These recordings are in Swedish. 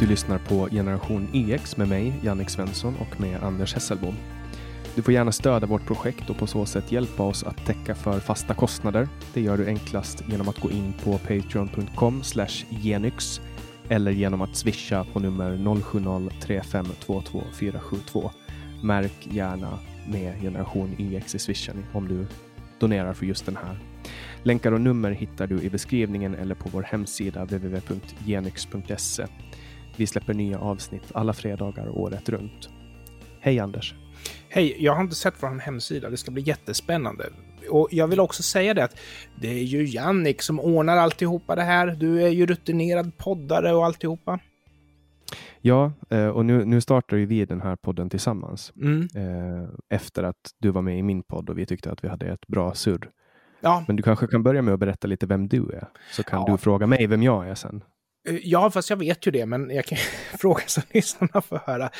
Du lyssnar på Generation EX med mig, Jannik Svensson och med Anders Hesselbom. Du får gärna stödja vårt projekt och på så sätt hjälpa oss att täcka för fasta kostnader. Det gör du enklast genom att gå in på patreon.com genyx eller genom att swisha på nummer 070-3522 Märk gärna med Generation YX i swishen om du donerar för just den här. Länkar och nummer hittar du i beskrivningen eller på vår hemsida www.genyx.se. Vi släpper nya avsnitt alla fredagar året runt. Hej Anders! Hej, jag har inte sett vår hemsida. Det ska bli jättespännande. Och jag vill också säga det att det är ju Jannik som ordnar alltihopa det här. Du är ju rutinerad poddare och alltihopa. Ja, eh, och nu, nu startar ju vi den här podden tillsammans. Mm. Eh, efter att du var med i min podd och vi tyckte att vi hade ett bra surr. Ja. Men du kanske kan börja med att berätta lite vem du är, så kan Ja. du fråga mig vem jag är sen. Eh, Ja, fast jag vet ju det, men jag kan fråga så lyssnarna får höra.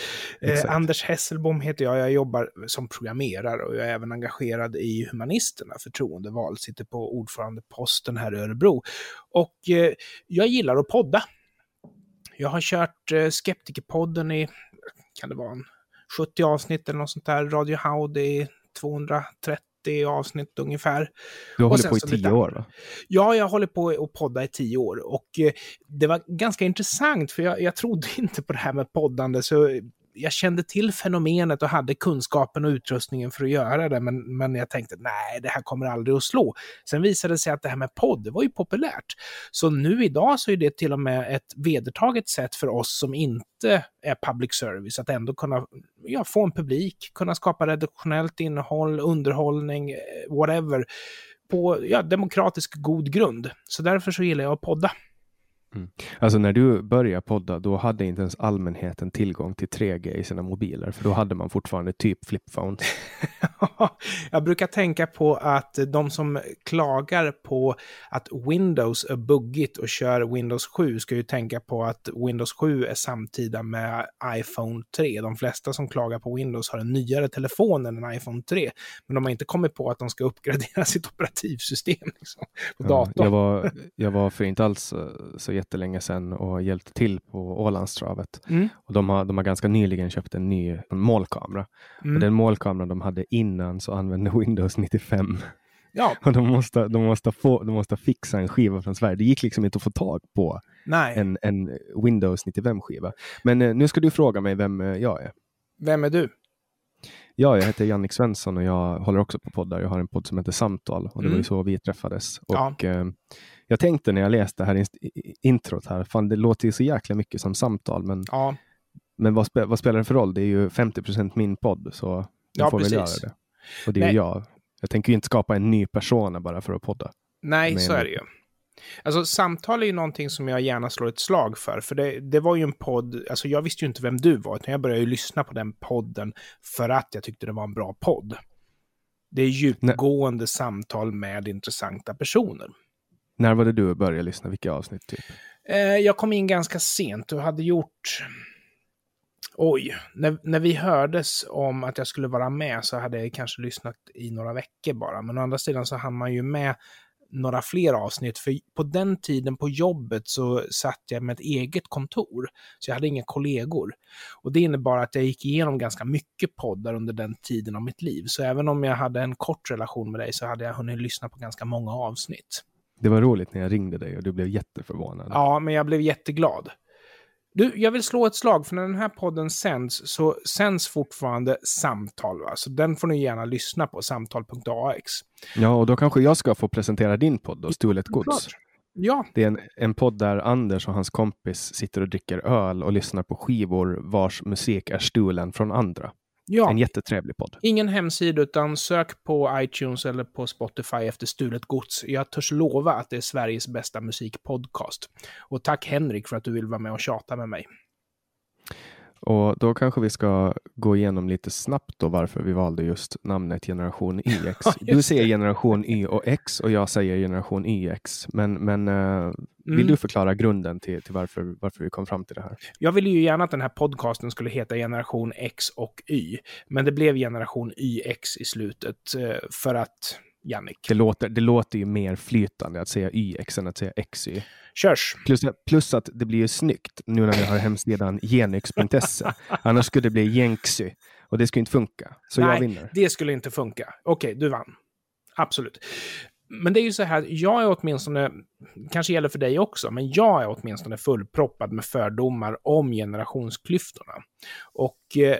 Eh, Anders Hesselbom heter jag, jag jobbar som programmerare och jag är även engagerad i Humanisterna, förtroendevald, sitter på ordförandeposten här i Örebro. Och eh, jag gillar att podda. Jag har kört eh, Skeptikerpodden i, kan det vara en 70 avsnitt eller något sånt där, Radio Howdy i 230 avsnitt ungefär. Du har Och hållit på i tio lite år va? Ja, jag håller på att podda i tio år och eh, det var ganska intressant för jag, jag trodde inte på det här med poddande så jag kände till fenomenet och hade kunskapen och utrustningen för att göra det, men, men jag tänkte nej, det här kommer aldrig att slå. Sen visade det sig att det här med podd, det var ju populärt. Så nu idag så är det till och med ett vedertaget sätt för oss som inte är public service att ändå kunna ja, få en publik, kunna skapa redaktionellt innehåll, underhållning, eh, whatever, på ja, demokratisk god grund. Så därför så gillar jag att podda. Alltså när du började podda, då hade inte ens allmänheten tillgång till 3G i sina mobiler, för då hade man fortfarande typ flipphones. jag brukar tänka på att de som klagar på att Windows är buggigt och kör Windows 7 ska ju tänka på att Windows 7 är samtida med iPhone 3. De flesta som klagar på Windows har en nyare telefon än en iPhone 3, men de har inte kommit på att de ska uppgradera sitt operativsystem liksom, på Ja, datorn. jag, var, jag var för inte alls eh, så jättelänge sedan och hjälpte till på Ålandstravet. Mm. Och de, har, de har ganska nyligen köpt en ny målkamera. Och Mm. den målkameran de hade innan så använde Windows 95. Ja, Och de måste, de, måste få, de måste fixa en skiva från Sverige. Det gick liksom inte att få tag på nej. en, en Windows 95-skiva. Men eh, nu ska du fråga mig vem eh, jag är. Vem är du? Ja, jag heter Jannik Svensson och jag håller också på poddar. Jag har en podd som heter Samtal och det var Mm. ju så vi träffades. Ja. Och eh, jag tänkte när jag läste här introt här, fan det låter ju så jäkla mycket som samtal, men, Ja, men vad, spe, vad spelar det för roll? Det är ju 50% min podd, så jag Ja, får väl precis. göra det. Och det är Nej. jag. Jag tänker ju inte skapa en ny persona bara för att podda. Nej, Men- så är det ju. Alltså samtal är ju någonting som jag gärna slår ett slag för, för det, det var ju en podd, alltså jag visste ju inte vem du var, utan jag började ju lyssna på den podden för att jag tyckte det var en bra podd. Det är djupgående samtal med intressanta personer. När var det du började lyssna? Vilka avsnitt? Typ? Eh, jag kom in ganska sent och hade gjort... Oj, när, när vi hördes om att jag skulle vara med så hade jag kanske lyssnat i några veckor bara. Men å andra sidan så hann man ju med några fler avsnitt. För på den tiden på jobbet så satt jag med ett eget kontor. Så jag hade inga kollegor. Och det innebar att jag gick igenom ganska mycket poddar under den tiden av mitt liv. Så även om jag hade en kort relation med dig så hade jag hunnit lyssna på ganska många avsnitt. Det var roligt när jag ringde dig och du blev jätteförvånad. Ja, men jag blev jätteglad. Du, jag vill slå ett slag, för när den här podden sänds så sänds fortfarande samtal. Va? Så den får ni gärna lyssna på, samtal.ax. Ja, och då kanske jag ska få presentera din podd då, Stulet Gods. Ja, Det är en, en podd där Anders och hans kompis sitter och dricker öl och lyssnar på skivor vars musik är stulen från andra. Ja. En jättetrevlig podd. ingen hemsida, utan sök på iTunes eller på Spotify efter Stulet Gods. Jag törs lova att det är Sveriges bästa musikpodcast. Och tack Henrik för att du vill vara med och tjata med mig. Och då kanske vi ska gå igenom lite snabbt då varför vi valde just namnet Generation YX. Du säger. Generation Y och X och jag säger Generation YX. Men, men eh, vill Mm. du förklara grunden till, till varför, varför vi kom fram till det här? Jag ville ju gärna att den här podcasten skulle heta Generation X och Y, men det blev Generation YX i slutet eh, för att Jannik. Det låter, det låter ju mer flytande att säga YX än att säga XY. Körs! Plus, plus att det blir ju snyggt nu när vi har hemsidan genyx.se. Annars skulle det bli Jenksy och det skulle inte funka. Så Nej, jag vinner. det skulle inte funka. Okej, du vann. Absolut. Men det är ju så här, jag är åtminstone, kanske gäller för dig också, men jag är åtminstone fullproppad med fördomar om generationsklyftorna. Och eh,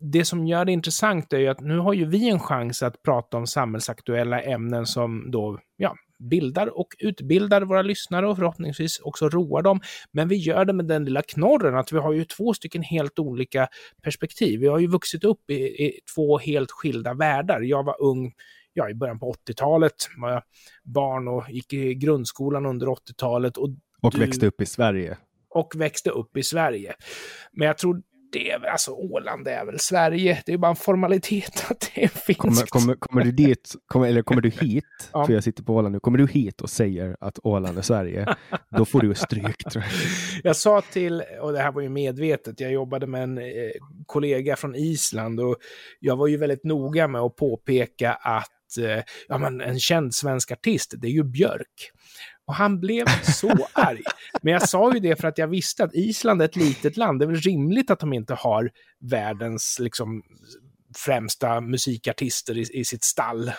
det som gör det intressant är ju att nu har ju vi en chans att prata om samhällsaktuella ämnen som då, ja, bildar och utbildar våra lyssnare och förhoppningsvis också roar dem. Men vi gör det med den lilla knorren att vi har ju två stycken helt olika perspektiv. Vi har ju vuxit upp i, i två helt skilda världar. Jag var ung ja, i början på 80-talet, var jag barn och gick i grundskolan under 80-talet. Och, Och du- växte upp i Sverige. och växte upp i Sverige. Men jag tror det är väl, alltså Åland är väl Sverige. Det är bara en formalitet att det är finskt. Kommer, kommer, kommer du dit, kommer, eller kommer du hit, Ja. för jag sitter på Åland nu, kommer du hit och säger att Åland är Sverige, då får du stryk. Tror jag. Jag sa till, och det här var ju medvetet, jag jobbade med en eh, kollega från Island och jag var ju väldigt noga med att påpeka att eh, ja, men en känd svensk artist, det är ju Björk. Och han blev så arg. Men jag sa ju det för att jag visste att Island är ett litet land. Det är väl rimligt att de inte har världens liksom, främsta musikartister i, i sitt stall.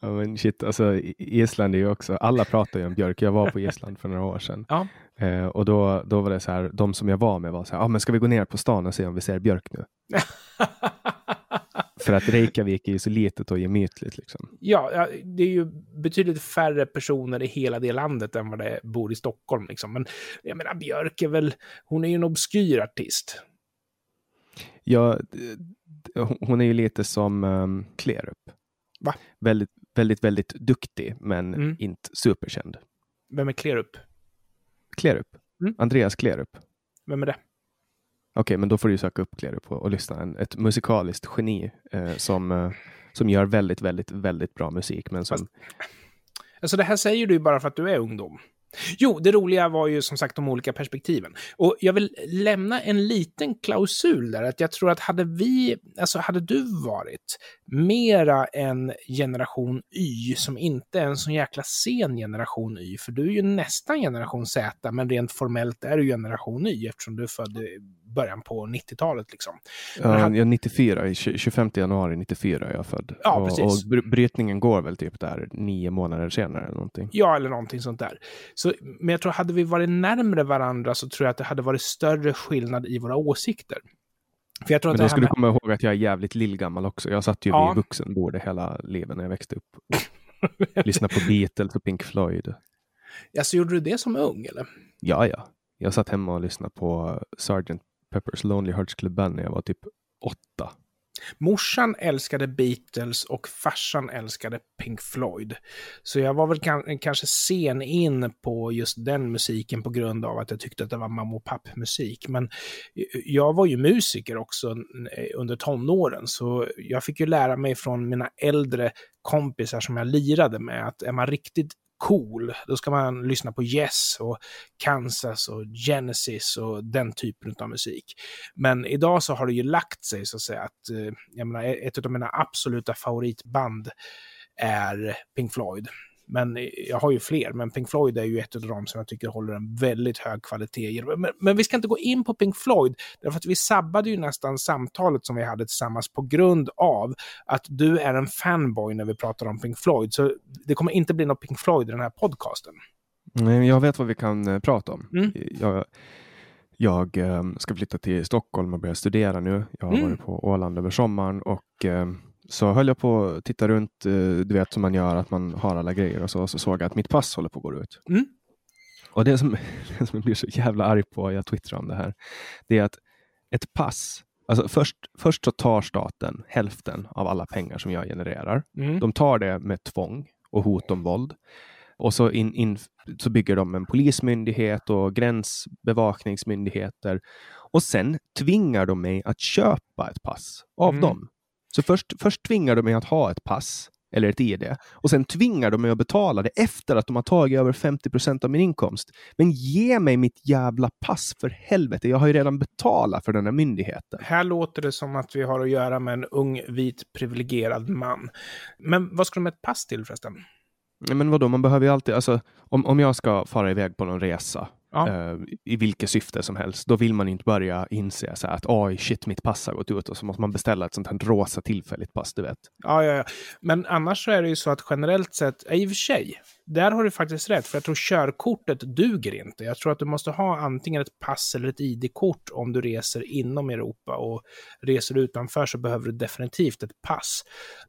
Ja, men shit, alltså, Island är ju också, alla pratar ju om Björk. Jag var på Island för några år sedan. Ja. Eh, och då, då var det så här, de som jag var med var så här, ah, men ska vi gå ner på stan och se om vi ser Björk nu? För att Reykjavik är ju så litet och gemytligt liksom. Ja, det är ju betydligt färre personer i hela det landet än vad det bor i Stockholm. Liksom. Men jag menar, Björk är väl, hon är ju en obskyr artist. Ja, hon är ju lite som um, Klerup. Va? Väldigt, väldigt, väldigt duktig, men Mm. inte superkänd. Vem är Klerup? Klerup. Mm. Andreas Klerup. Vem är det? Okej, men då får du söka upp Kleru och, och lyssna. En, ett musikaliskt geni eh, som, eh, som gör väldigt, väldigt, väldigt bra musik. Men som, Fast- Alltså det här säger du ju bara för att du är ungdom. Jo, det roliga var ju som sagt de olika perspektiven. Och jag vill lämna en liten klausul där, att jag tror att hade vi, alltså hade du varit mera en generation Y som inte är en sån jäkla sen generation Y, för du är ju nästan generation Z, men rent formellt är du generation Y eftersom du är född början på 90-talet liksom. ja, är 94, i tj- 25 januari 94 är jag född. Ja, och, precis. och bry- brytningen går väl typ där nio månader senare eller någonting. Ja, eller någonting sånt där. Så, men jag tror hade vi varit närmre varandra så tror jag att det hade varit större skillnad i våra åsikter. För jag tror Men att då det ska här du med... komma ihåg att jag är jävligt lillgammal också. Jag satt ju Ja. vid vuxenbordet hela livet när jag växte upp. Lyssnade på Beatles och Pink Floyd. Alltså, gjorde du det som ung, eller? Ja, ja. Jag satt hemma och lyssnade på Sgt. Pepper's Lonely Hearts Club Band när jag var typ åtta. Morsan älskade Beatles och farsan älskade Pink Floyd. Så jag var väl kan, kanske sen in på just den musiken på grund av att jag tyckte att det var mamma och pappmusik. Men jag var ju musiker också eh, under tonåren, så jag fick ju lära mig från mina äldre kompisar som jag lirade med att är man riktigt cool, då ska man lyssna på Yes och Kansas och Genesis och den typen av musik. Men idag så har det ju lagt sig så att säga att, eh, jag menar, ett av mina absoluta favoritband är Pink Floyd. Men jag har ju fler, men Pink Floyd är ju ett av dem som jag tycker håller en väldigt hög kvalitet. Men, men vi ska inte gå in på Pink Floyd, därför att vi sabbade ju nästan samtalet som vi hade tillsammans på grund av att du är en fanboy när vi pratar om Pink Floyd. Så det kommer inte bli något Pink Floyd i den här podcasten. Nej, Jag vet vad vi kan eh, prata om. Mm. Jag, jag eh, ska flytta till Stockholm och börja studera nu. Jag har Mm. varit på Åland över sommaren och eh, så höll jag på att titta runt, eh, du vet som man gör, att man har alla grejer och så, så såg jag att mitt pass håller på att gå ut. Mm. Och det som, det som jag blir så jävla arg på, jag twittrar om det här, det är att ett pass, alltså först, först så tar staten hälften av alla pengar som jag genererar. Mm. De tar det med tvång och hot om våld. Och så, in, in, så bygger de en polismyndighet och gränsbevakningsmyndigheter. Och sen tvingar de mig att köpa ett pass av Mm. dem. Så först, först tvingar de mig att ha ett pass, eller ett ID. Och sen tvingar de mig att betala det efter att de har tagit över 50 procent av min inkomst. Men ge mig mitt jävla pass för helvete. Jag har ju redan betalat för den här myndigheten. Här låter det som att vi har att göra med en ung, vit, privilegierad man. Men vad ska de med ett pass till förresten? Men vadå, man behöver ju alltid, alltså om, om jag ska fara iväg på någon resa Ja. eh, i vilket syfte som helst, då vill man inte börja inse så att oj, shit, mitt pass har gått ut och så måste man beställa ett sånt här rosa tillfälligt pass, du vet. Ja, ja, ja. Men annars så är det ju så att generellt sett, i och för sig, där har du faktiskt rätt, för jag tror körkortet duger inte. Jag tror att du måste ha antingen ett pass eller ett ID-kort om du reser inom Europa och reser utanför så behöver du definitivt ett pass.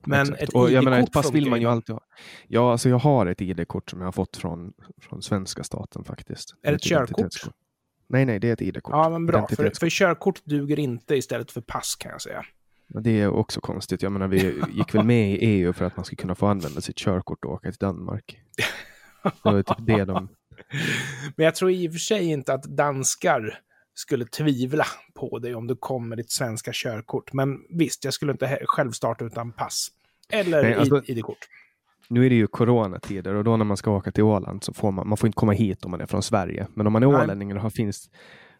Men Exakt. ett och jag menar, ett pass vill man ju alltid ha. Ja, alltså jag har ett ID-kort som jag har fått från, från svenska staten faktiskt. Är det ett körkort? identitetskort. Nej, nej, det är ett ID-kort. Ja, men bra. För, för körkort duger inte istället för pass kan jag säga. Det är också konstigt. Jag menar, vi gick väl med i EU för att man ska kunna få använda sitt körkort och åka till Danmark. Det var typ det de... Men jag tror i och för sig inte att danskar skulle tvivla på dig om du kom med ditt svenska körkort. Men visst, jag skulle inte själv starta utan pass. Eller Nej, alltså- ID-kort. Nu är det ju coronatider och då när man ska åka till Åland så får man, man får inte komma hit om man är från Sverige. Men om man är Nej. ålänning och har finskt,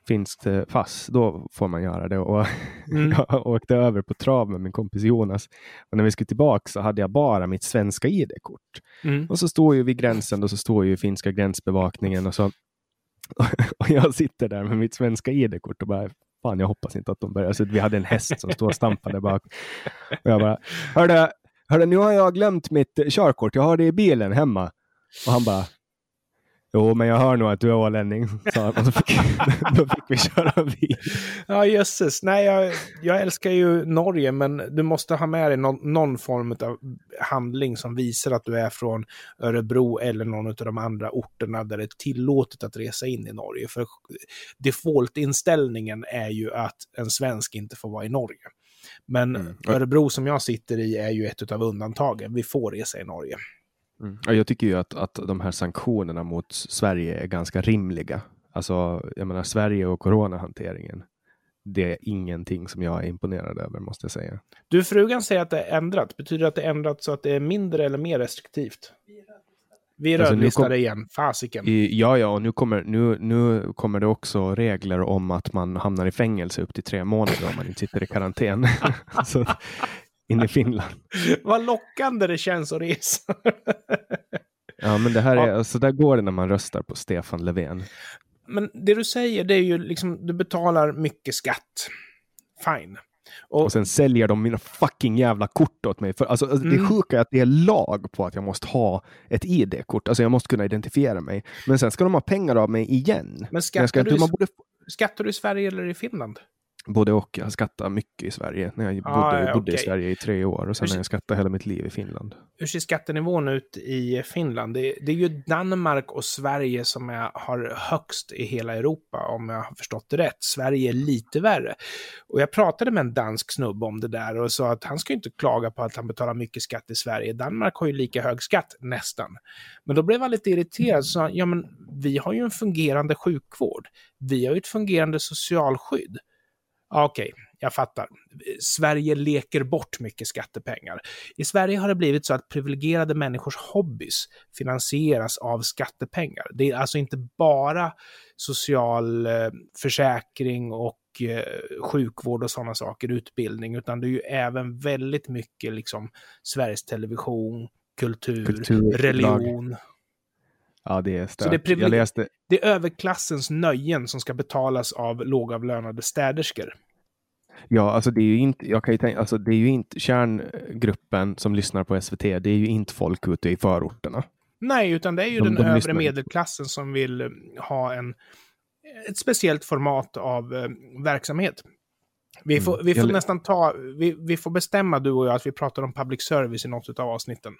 finskt pass, då får man göra det. Och Mm. jag åkte över på trav med min kompis Jonas. Och när vi skulle tillbaka så hade jag bara mitt svenska ID-kort. Mm. Och så står ju vid gränsen och så står ju finska gränsbevakningen och så och jag sitter där med mitt svenska ID-kort och bara fan jag hoppas inte att de börjar. Så vi hade en häst som stod och stampade bak. Och jag bara hörde, hörde nu har jag glömt mitt körkort. Jag har det i bilen hemma. Och han bara Jo, men jag hör nog att du är ålänning, sa han. Fick, då fick vi köra bil. Ja, jösses. Nej, jag, jag älskar ju Norge, men du måste ha med dig någon, någon form av handling som visar att du är från Örebro eller någon av de andra orterna där det är tillåtet att resa in i Norge. För default-inställningen är ju att en svensk inte får vara i Norge. Men Mm. Örebro som jag sitter i är ju ett av undantagen. Vi får resa i Norge. Mm. Ja, jag tycker ju att, att de här sanktionerna mot Sverige är ganska rimliga. Alltså, jag menar Sverige och coronahanteringen. Det är ingenting som jag är imponerad över, måste jag säga. Du, frugan säger att det är ändrat. Betyder det att det är ändrat så att det är mindre eller mer restriktivt? Vi är Alltså, rödlistade kom- igen. Fasiken. Ja, ja, och nu kommer, nu, nu kommer det också regler om att man hamnar i fängelse upp till tre månader om man inte sitter i karantän. så, in i Finland. Vad lockande det känns att resa. Ja, men det här är, Ja. alltså, där går det när man röstar på Stefan Löfven. Men det du säger, det är ju liksom, du betalar mycket skatt. Fine. Och, Och sen säljer de mina fucking jävla kort åt mig. För, alltså, alltså, Det Mm. sjuka är att det är lag på att jag måste ha ett ID-kort. Alltså jag måste kunna identifiera mig. Men sen ska de ha pengar av mig igen. men skattar, ska, du, i- man borde, skattar du i Sverige eller i Finland? Både och. Jag skattar mycket i Sverige. När jag Ah, bodde, ja, bodde i okej. Sverige i tre år och sen Hur jag skattat hela mitt liv i Finland. Hur ser skattenivån ut i Finland? Det, det är ju Danmark och Sverige som är, har högst i hela Europa, om jag har förstått det rätt. Sverige är lite värre. Och jag pratade med en dansk snubbe om det där och sa att han ska inte klaga på att han betalar mycket skatt i Sverige. Danmark har ju lika hög skatt, nästan. Men då blev han lite irriterad och sa, ja men vi har ju en fungerande sjukvård. Vi har ju ett fungerande socialskydd. Okej, jag fattar. Sverige leker bort mycket skattepengar. I Sverige har det blivit så att privilegierade människors hobbys finansieras av skattepengar. Det är alltså inte bara social eh, försäkring och eh, sjukvård och sådana saker, utbildning, utan det är ju även väldigt mycket liksom Sveriges Television, kultur, Kultur, religion. Ja, det är Så stört. det är läste, Det är överklassens nöjen som ska betalas av lågavlönade städerskor. Ja, alltså det är ju inte, jag kan ju tänka, alltså det är ju inte kärngruppen som lyssnar på SVT. Det är ju inte folk ute i förorterna. Nej, utan det är ju De- den de övre lyssnar medelklassen som vill eh, ha en, ett speciellt format av eh, verksamhet. Vi får, Mm. vi får Jag- nästan ta, vi, vi får bestämma du och jag att vi pratar om public service i något av avsnitten.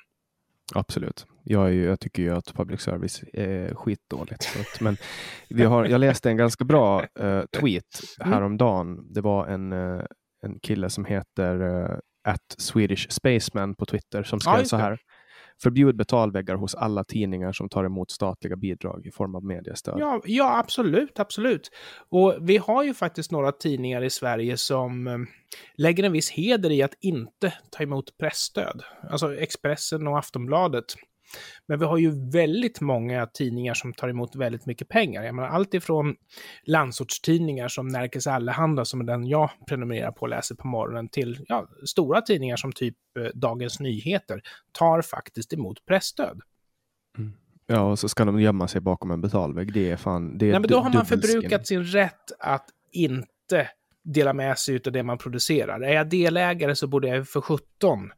Absolut. Jag, ju, jag tycker ju att public service är skitdåligt. Så att, men vi har, jag läste en ganska bra eh, tweet häromdagen. Det var en, eh, en kille som heter uh, at Swedish Spaceman på Twitter som skrev just så här. Förbjud betalväggar hos alla tidningar som tar emot statliga bidrag i form av mediestöd. Ja, ja, absolut, absolut. Och vi har ju faktiskt några tidningar i Sverige som eh, lägger en viss heder i att inte ta emot pressstöd. Alltså Expressen och Aftonbladet. Men vi har ju väldigt många tidningar som tar emot väldigt mycket pengar. Jag menar, allt ifrån landsortstidningar som Närkes Allehanda, som är den jag prenumererar på och läser på morgonen, till ja, stora tidningar som typ eh, Dagens Nyheter, tar faktiskt emot pressstöd. Mm. Ja, och så ska de gömma sig bakom en betalvägg. Det är fan... Det är Nej, men då har man förbrukat sin rätt att inte dela med sig av det man producerar. Är jag delägare så borde jag för 17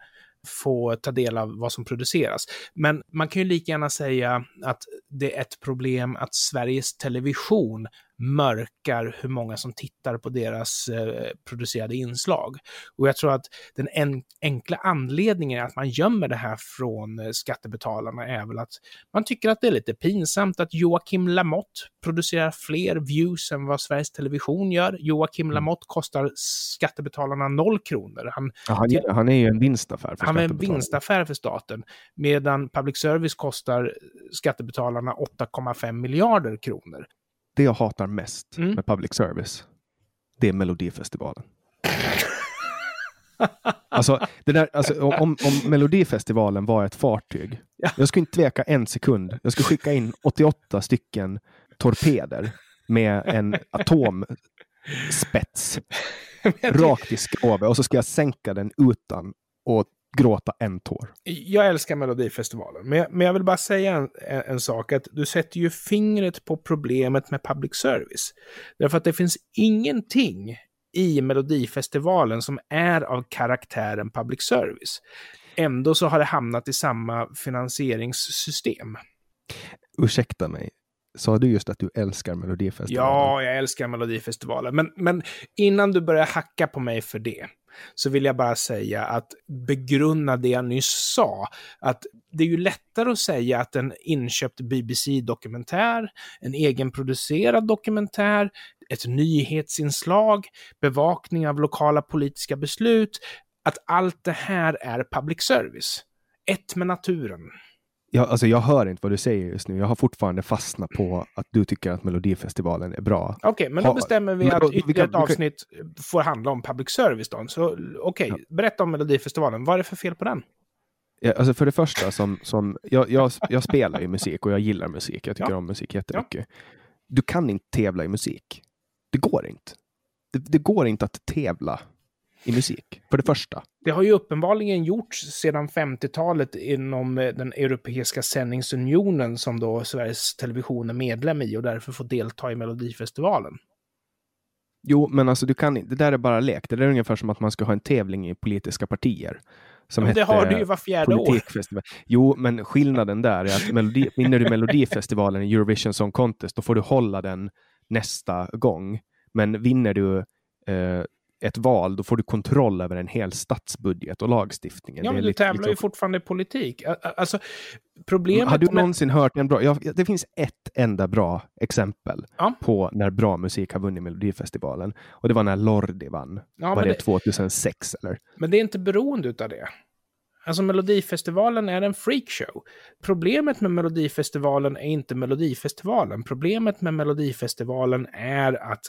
få ta del av vad som produceras. Men man kan ju lika gärna säga att det är ett problem att Sveriges Television mörkar hur många som tittar på deras eh, producerade inslag. Och jag tror att den en, enkla anledningen att man gömmer det här från eh, skattebetalarna är väl att man tycker att det är lite pinsamt att Joakim Lamotte producerar fler views än vad Sveriges Television gör. Joakim mm. Lamotte kostar skattebetalarna noll kronor. Han, ja, han, han, är ju en vinstaffär för Han är en vinstaffär för staten, medan public service kostar skattebetalarna 8,5 miljarder kronor det jag hatar mest mm. med public service, det är Melodifestivalen. alltså, det där, alltså, om, om Melodifestivalen var ett fartyg, ja. jag skulle inte tveka en sekund. Jag skulle skicka in 88 stycken torpeder med en atomspets rakt i skrovet och så ska jag sänka den utan att gråta en tår. Jag älskar Melodifestivalen, men jag, men jag vill bara säga en, en, sak, att du sätter ju fingret på problemet med public service. Därför att det finns ingenting i Melodifestivalen som är av karaktären public service. Ändå så har det hamnat i samma finansieringssystem. Ursäkta mig, Sa du just att du älskar Melodifestivalen? Ja, jag älskar Melodifestivalen. Men, men innan du börjar hacka på mig för det, så vill jag bara säga att begrunna det jag nyss sa. Att det är ju lättare att säga att en inköpt BBC-dokumentär, en egenproducerad dokumentär, ett nyhetsinslag, bevakning av lokala politiska beslut, att allt det här är public service. Ett med naturen. Jag, alltså jag hör inte vad du säger just nu. Jag har fortfarande fastnat på att du tycker att Melodifestivalen är bra. Okej, okay, men då bestämmer vi att ytterligare ett avsnitt får handla om public service då. Så okej, okay, ja. berätta om Melodifestivalen. Vad är det för fel på den? Ja, alltså för det första, som, som, jag, jag, jag spelar ju musik och jag gillar musik. Jag tycker ja. om musik jättemycket. Ja. Du kan inte tävla i musik. Det går inte. Det, det går inte att tävla i musik, för det första. Det har ju uppenbarligen gjorts sedan 50-talet inom eh, den Europeiska sändningsunionen som då Sveriges Television är medlem i och därför får delta i Melodifestivalen. Jo, men alltså du kan Det där är bara lek. Det där är ungefär som att man ska ha en tävling i politiska partier. Som ja, det har du ju var fjärde år. Jo, men skillnaden där är att melodi, vinner du Melodifestivalen i Eurovision Song Contest, då får du hålla den nästa gång. Men vinner du eh, ett val, då får du kontroll över en hel statsbudget och lagstiftningen. Ja, men du tävlar liksom... ju fortfarande i politik. Alltså, problemet Har du med... någonsin hört en bra... Ja, det finns ett enda bra exempel ja. på när bra musik har vunnit Melodifestivalen. Och det var när Lordi vann. Ja, var det, det 2006 eller? Men det är inte beroende av det. Alltså Melodifestivalen är en freakshow. Problemet med Melodifestivalen är inte Melodifestivalen. Problemet med Melodifestivalen är att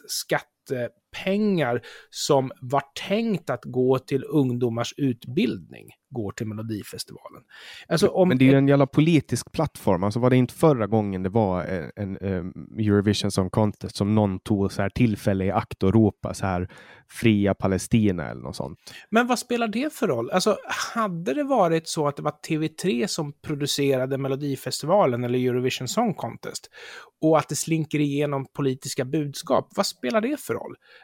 skattepengar som var tänkt att gå till ungdomars utbildning går till Melodifestivalen. Alltså om Men det är ju en jävla politisk plattform. Alltså var det inte förra gången det var en, en um, Eurovision Song Contest som någon tog så här tillfälle i akt och ropa så här fria Palestina eller något sånt. Men vad spelar det för roll? Alltså hade det varit så att det var TV3 som producerade Melodifestivalen eller Eurovision Song Contest och att det slinker igenom politiska budskap, vad spelar det för roll?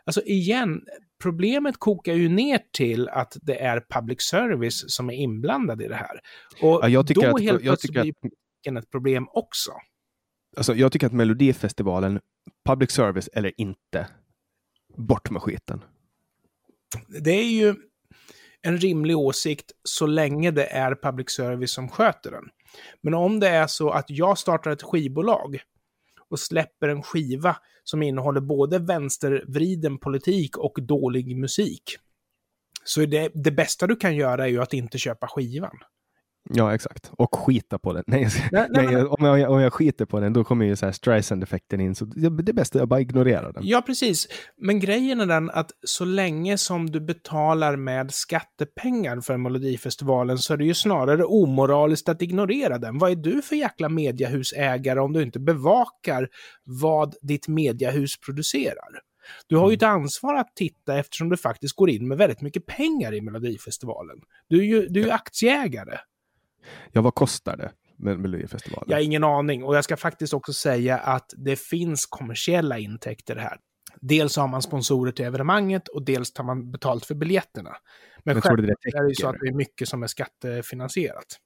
Alltså igen, problemet kokar ju ner till att det är public service som är inblandad i det här. Och ja, då att, helt plötsligt blir att, ett problem också. Alltså, jag tycker att Melodifestivalen, public service eller inte, bort med skiten. Det är ju en rimlig åsikt så länge det är public service som sköter den. Men om det är så att jag startar ett skivbolag och släpper en skiva som innehåller både vänstervriden politik och dålig musik. Så det, det bästa du kan göra är ju att inte köpa skivan. Ja, exakt. Och skita på den. Nej, nej, nej, nej om, jag, om jag skiter på den, då kommer ju så här Streisand-effekten in. Så det, det bästa är att bara ignorera den. Ja, precis. Men grejen är den att så länge som du betalar med skattepengar för Melodifestivalen så är det ju snarare omoraliskt att ignorera den. Vad är du för jäkla mediahusägare om du inte bevakar vad ditt mediahus producerar? Du har ju mm. ett ansvar att titta eftersom du faktiskt går in med väldigt mycket pengar i Melodifestivalen. Du är ju, du är ju aktieägare. Ja, vad kostar det med Melodifestivalen? Jag har ingen aning och jag ska faktiskt också säga att det finns kommersiella intäkter här. Dels har man sponsorer till evenemanget och dels tar man betalt för biljetterna. Men, Men själv det är det så att det är mycket som är skattefinansierat.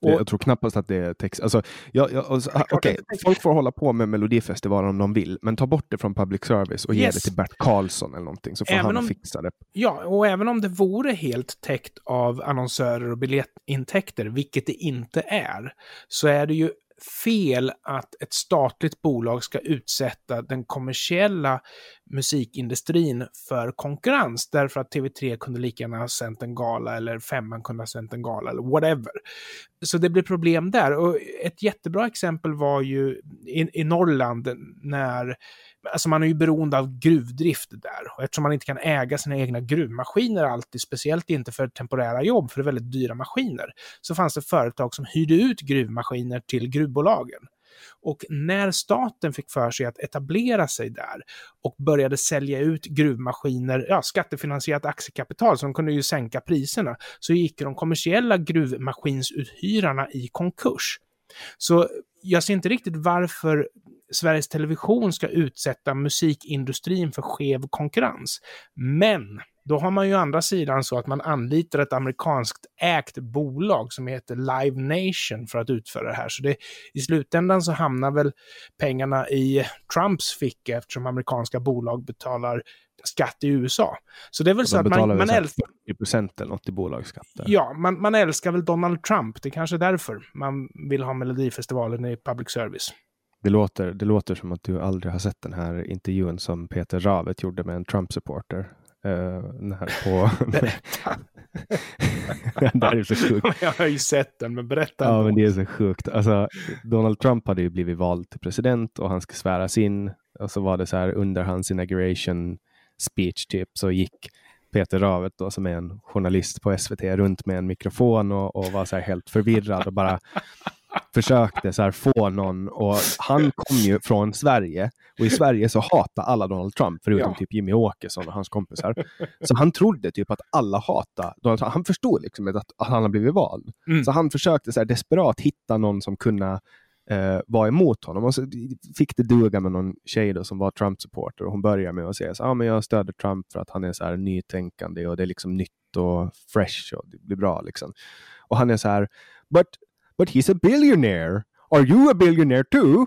Och, jag tror knappast att det är text. Alltså, jag, jag, alltså, okay. Folk får hålla på med Melodifestivalen om de vill, men ta bort det från public service och yes. ge det till Bert Karlsson eller någonting, så får även han om, fixa det. Ja, och även om det vore helt täckt av annonsörer och biljettintäkter, vilket det inte är, så är det ju fel att ett statligt bolag ska utsätta den kommersiella musikindustrin för konkurrens därför att TV3 kunde lika gärna ha sänt en gala eller Femman kunde ha sänt en gala eller whatever. Så det blir problem där. Och ett jättebra exempel var ju i, i Norrland när alltså man är ju beroende av gruvdrift där. Och eftersom man inte kan äga sina egna gruvmaskiner alltid, speciellt inte för temporära jobb, för det är väldigt dyra maskiner, så fanns det företag som hyrde ut gruvmaskiner till gruvbolagen. Och när staten fick för sig att etablera sig där och började sälja ut gruvmaskiner, ja, skattefinansierat aktiekapital, så de kunde ju sänka priserna, så gick de kommersiella gruvmaskinsuthyrarna i konkurs. Så jag ser inte riktigt varför Sveriges Television ska utsätta musikindustrin för skev konkurrens. Men då har man ju andra sidan så att man anlitar ett amerikanskt ägt bolag som heter Live Nation för att utföra det här. Så det, i slutändan så hamnar väl pengarna i Trumps ficka eftersom amerikanska bolag betalar skatt i USA. Så det är väl så att man, man älskar... 40 eller något i bolagsskatt. Ja, man, man älskar väl Donald Trump. Det är kanske är därför man vill ha Melodifestivalen i public service. Det låter, det låter som att du aldrig har sett den här intervjun som Peter Ravet gjorde med en Trump-supporter. Uh, på... det här är så sjukt. Jag har ju sett den, men berätta. Ja, men det är så sjukt. Alltså, Donald Trump hade ju blivit vald till president och han ska sväras in. Och så var det så här under hans inauguration speech typ så gick Peter Ravet då, som är en journalist på SVT runt med en mikrofon och, och var så här helt förvirrad och bara försökte så här få någon och han kom ju från Sverige och i Sverige så hatar alla Donald Trump förutom ja. typ Jimmy Åkesson och hans kompisar. Så han trodde typ att alla hatar Donald Trump. Han förstod liksom att, att han har blivit vald. Mm. Så han försökte så här desperat hitta någon som kunde eh, var emot honom. Och så fick det duga med någon tjej då, som var Trump-supporter och hon började med att säga att ah, jag stöder Trump för att han är så här nytänkande och det är liksom nytt och fresh och det blir bra. Liksom. Och han är så här, but but he's a billionaire. Are you a billionaire too?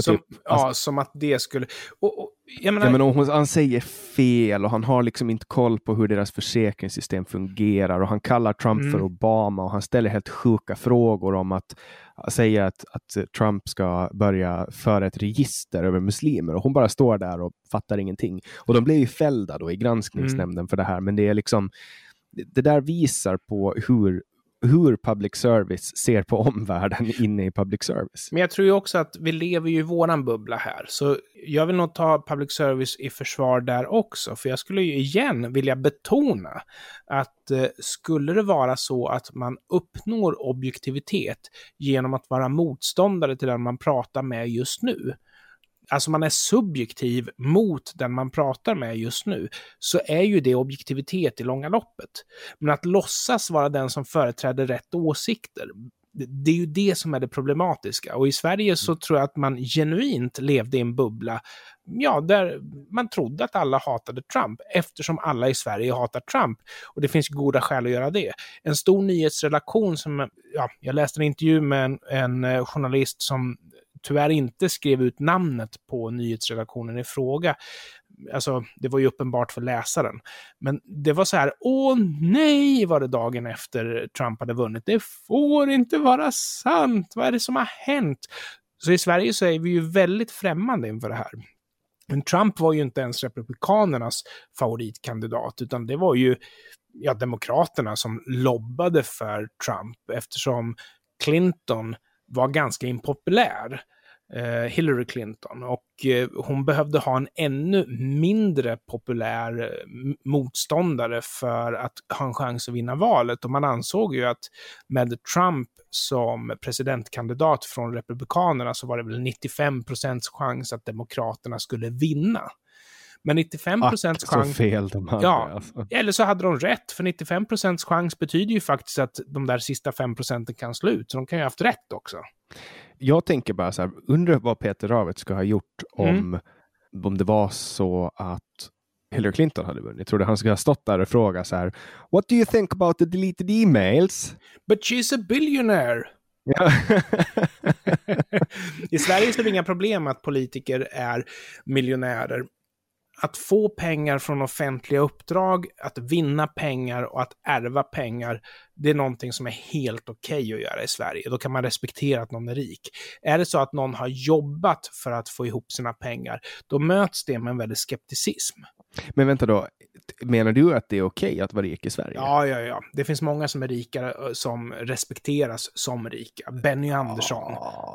Som, typ, alltså, ja, som att det skulle... Och, och, jag menar, ja, men hon, han säger fel och han har liksom inte koll på hur deras försäkringssystem fungerar och han kallar Trump mm. för Obama och han ställer helt sjuka frågor om att säga att, att Trump ska börja föra ett register över muslimer och hon bara står där och fattar ingenting. Och de blev ju fällda då i granskningsnämnden mm. för det här, men det är liksom det där visar på hur hur public service ser på omvärlden inne i public service. Men jag tror ju också att vi lever ju i våran bubbla här, så jag vill nog ta public service i försvar där också, för jag skulle ju igen vilja betona att eh, skulle det vara så att man uppnår objektivitet genom att vara motståndare till den man pratar med just nu, alltså man är subjektiv mot den man pratar med just nu, så är ju det objektivitet i långa loppet. Men att låtsas vara den som företräder rätt åsikter, det är ju det som är det problematiska. Och i Sverige så tror jag att man genuint levde i en bubbla, ja, där man trodde att alla hatade Trump, eftersom alla i Sverige hatar Trump. Och det finns goda skäl att göra det. En stor nyhetsredaktion som, ja, jag läste en intervju med en, en eh, journalist som tyvärr inte skrev ut namnet på nyhetsredaktionen i fråga. Alltså, det var ju uppenbart för läsaren. Men det var så här, åh nej, var det dagen efter Trump hade vunnit. Det får inte vara sant. Vad är det som har hänt? Så i Sverige så är vi ju väldigt främmande inför det här. Men Trump var ju inte ens Republikanernas favoritkandidat, utan det var ju ja, demokraterna som lobbade för Trump eftersom Clinton var ganska impopulär. Eh, Hillary Clinton. Och eh, hon behövde ha en ännu mindre populär eh, motståndare för att ha en chans att vinna valet. Och man ansåg ju att med Trump som presidentkandidat från Republikanerna så var det väl 95 procents chans att Demokraterna skulle vinna. Men 95 procents chans... så fel de hade. Ja, alltså. eller så hade de rätt, för 95 procents chans betyder ju faktiskt att de där sista 5 procenten kan slå ut, så de kan ju ha haft rätt också. Jag tänker bara så här, undrar vad Peter Ravet ska ha gjort om, mm. om det var så att Hillary Clinton hade vunnit. Tror du han skulle ha stått där och frågat så här, What do you think about the deleted emails? But she's a billionaire. Ja. I Sverige är det inga problem att politiker är miljonärer att få pengar från offentliga uppdrag, att vinna pengar och att ärva pengar, det är någonting som är helt okej okay att göra i Sverige. Då kan man respektera att någon är rik. Är det så att någon har jobbat för att få ihop sina pengar, då möts det med en väldig skepticism. Men vänta då, menar du att det är okej okay att vara rik i Sverige? Ja, ja, ja. Det finns många som är rika eh, som respekteras som rika. Benny Andersson,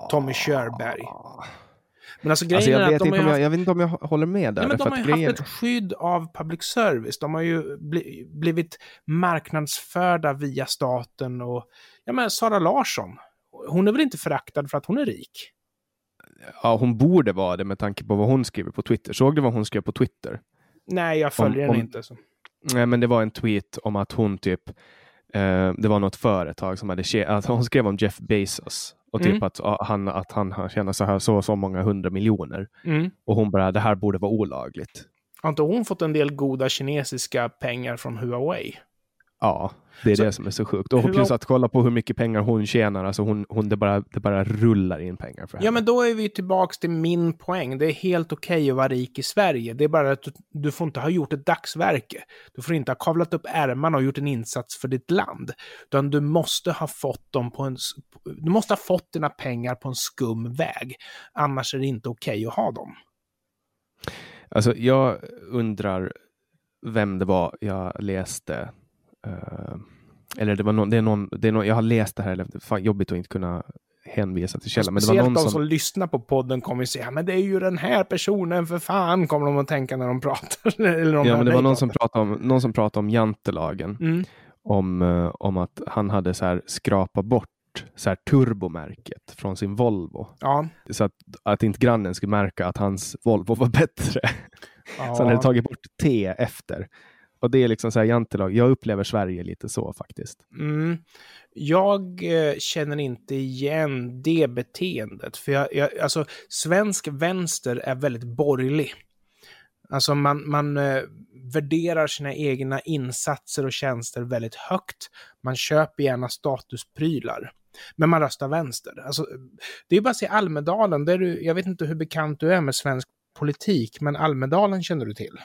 Tommy Körberg. Men alltså, alltså jag, vet inte om jag, jag vet inte om jag håller med där. Nej, men de har ju grejen... haft ett skydd av public service. De har ju bli, blivit marknadsförda via staten och ja, men Sara Larsson, hon är väl inte föraktad för att hon är rik? Ja, hon borde vara det med tanke på vad hon skriver på Twitter. Såg du vad hon skrev på Twitter? Nej, jag följer henne inte. Så. Nej, men det var en tweet om att hon typ eh, det var något företag som hade, att hon skrev om Jeff Bezos och typ mm. att, han, att han tjänar så här så så många hundra miljoner. Mm. Och hon bara, det här borde vara olagligt. Har inte hon fått en del goda kinesiska pengar från Huawei? Ja, det är så, det som är så sjukt. Och plus att kolla på hur mycket pengar hon tjänar, alltså hon, hon, det, bara, det bara rullar in pengar för henne. Ja, men då är vi tillbaka till min poäng. Det är helt okej okay att vara rik i Sverige. Det är bara att du, du, får inte ha gjort ett dagsverke. Du får inte ha kavlat upp ärmarna och gjort en insats för ditt land. Utan du måste ha fått dem på en... Du måste ha fått dina pengar på en skum väg. Annars är det inte okej okay att ha dem. Alltså, jag undrar vem det var jag läste Uh, eller det var någon, det är någon, det är någon, jag har läst det här, fan jobbigt att inte kunna hänvisa till källan. Men det var någon de som... som lyssnar på podden kommer ju säga, men det är ju den här personen för fan, kommer de att tänka när de pratar. eller de ja, men det var någon som, pratade om, någon som pratade om jantelagen. Mm. Om, uh, om att han hade så här skrapat bort så här turbomärket från sin Volvo. Ja. Så att, att inte grannen skulle märka att hans Volvo var bättre. Ja. så han hade tagit bort T efter. Och det är liksom så här jantelag. Jag upplever Sverige lite så faktiskt. Mm. Jag eh, känner inte igen det beteendet. För jag, jag, alltså, svensk vänster är väldigt borgerlig. Alltså man, man eh, värderar sina egna insatser och tjänster väldigt högt. Man köper gärna statusprylar. Men man röstar vänster. Alltså, det är bara att se Almedalen. Där du, jag vet inte hur bekant du är med svensk politik, men Almedalen känner du till.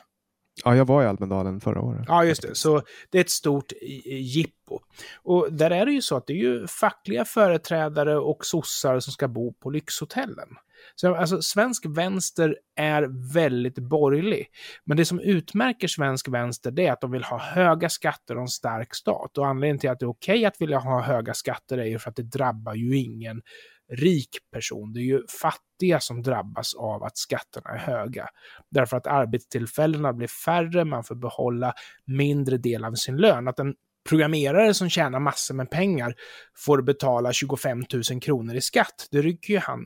Ja, jag var i Almedalen förra året. Ja, just det. Så det är ett stort jippo. Och där är det ju så att det är ju fackliga företrädare och sossar som ska bo på lyxhotellen. Så alltså, svensk vänster är väldigt borgerlig. Men det som utmärker svensk vänster det är att de vill ha höga skatter och en stark stat. Och anledningen till att det är okej okay att vilja ha höga skatter är ju för att det drabbar ju ingen rik person. Det är ju fattiga som drabbas av att skatterna är höga. Därför att arbetstillfällena blir färre, man får behålla mindre del av sin lön. Att en programmerare som tjänar massor med pengar får betala 25 000 kronor i skatt, det rycker ju han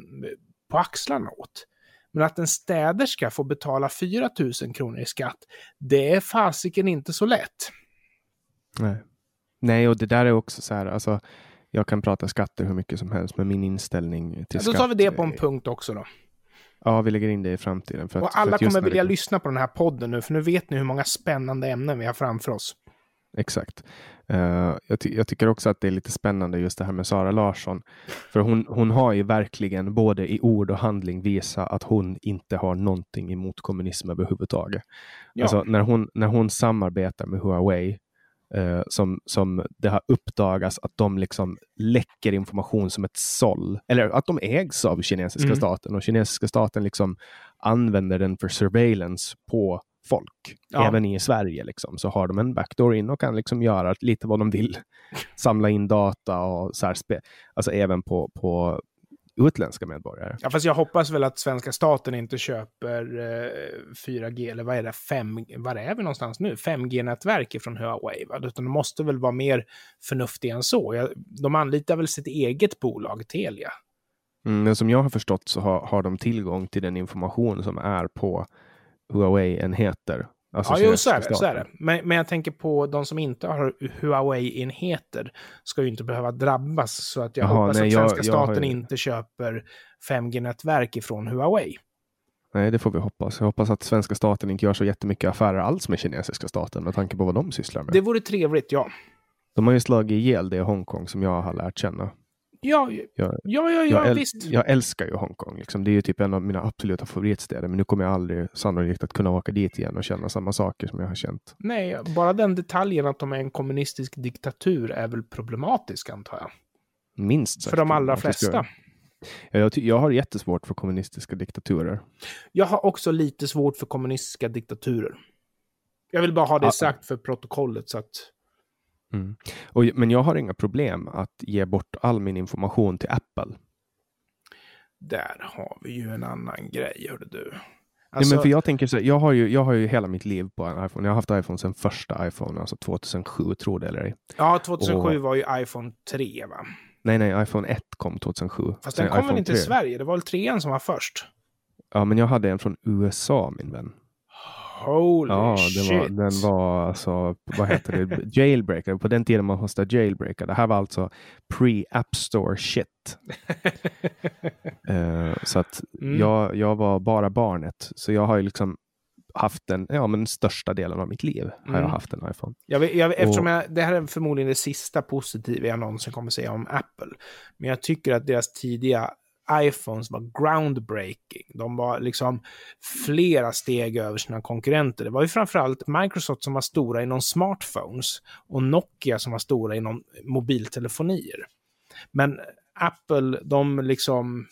på axlarna åt. Men att en städerska får betala 4 000 kronor i skatt, det är fasiken inte så lätt. Nej. Nej, och det där är också så här, alltså jag kan prata skatter hur mycket som helst, men min inställning till ja, skatt... Då tar vi det på en punkt också då. Ja, vi lägger in det i framtiden. För att, och alla kommer vilja det... lyssna på den här podden nu, för nu vet ni hur många spännande ämnen vi har framför oss. Exakt. Uh, jag, ty jag, tycker också att det är lite spännande just det här med Sara Larsson. För hon, hon har ju verkligen både i ord och handling visat att hon inte har någonting emot kommunism överhuvudtaget. Ja. Alltså, när, hon, när hon samarbetar med Huawei eh, som, som det har uppdagats att de liksom läcker information som ett såll. Eller att de ägs av kinesiska mm. staten och kinesiska staten liksom använder den för surveillance på folk. Ja. Även i Sverige liksom, så har de en backdoor in och kan liksom göra lite vad de vill. Samla in data och så här, alltså även på, på utländska medborgare. Ja, fast jag hoppas väl att svenska staten inte köper eh, 4G, eller vad är det, 5, vad är vi någonstans nu? 5G-nätverk från Huawei, va? utan de måste väl vara mer förnuftiga än så. Jag, de anlitar väl sitt eget bolag, Telia. Mm, men som jag har förstått så har, har de tillgång till den information som är på Huawei-enheter. Alltså ja, jo, så är det. Så är det. Men, men jag tänker på de som inte har Huawei-enheter ska ju inte behöva drabbas. Så att jag Jaha, hoppas nej, att jag- svenska jag har staten ju- inte köper 5G-nätverk ifrån Huawei. Nej, det får vi hoppas. Jag hoppas att svenska staten inte gör så jättemycket affärer alls med kinesiska staten med tanke på vad de sysslar med. Det vore trevligt, ja. De har ju slagit ihjäl det i Hongkong som jag har lärt känna. Ja, Jag- ja, ja, ja, jag, äl- visst. jag älskar ju Hongkong. Liksom. Det är ju typ en av mina absoluta favoritstäder. Men nu kommer jag aldrig sannolikt att kunna åka dit igen och känna samma saker som jag har känt. Nej, bara den detaljen att de är en kommunistisk diktatur är väl problematisk, antar jag. Minst sagt. För de allra flesta. Ja, jag, ty- jag har jättesvårt för kommunistiska diktaturer. Jag har också lite svårt för kommunistiska diktaturer. Jag vill bara ha det sagt för protokollet så att... Mm. Och, men jag har inga problem att ge bort all min information till Apple. Där har vi ju en annan grej, hörde du. Nej, Alltså, men för jag tänker så jag har, ju, jag har ju hela mitt liv på en iPhone. Jag har haft iPhone sedan första iPhone, alltså 2007, tror det eller ej. ja, 2007 och- var ju iPhone 3, va? Nej, nej, iPhone 1 kom 2007. Fast den kom väl inte i 3. Sverige? Det var väl trean som var först? Ja, men jag hade en från USA, min vän. Holy Ja, det shit. var, den var alltså, vad heter det, jailbreaker. På den tiden man måste jailbreaka. Det här var alltså pre-App Store shit. Eh, så att Mm. jag, jag var bara barnet. Så jag har ju liksom haft den, ja men största delen av mitt liv har Mm. jag haft en iPhone. Jag, jag, eftersom jag, det här är förmodligen det sista positiva jag någonsin kommer säga om Apple. Men jag tycker att deras tidiga iPhones var groundbreaking. De var liksom flera steg över sina konkurrenter. Det var ju framförallt Microsoft som var stora inom smartphones och Nokia som var stora inom mobiltelefonier. Men Apple, de liksom,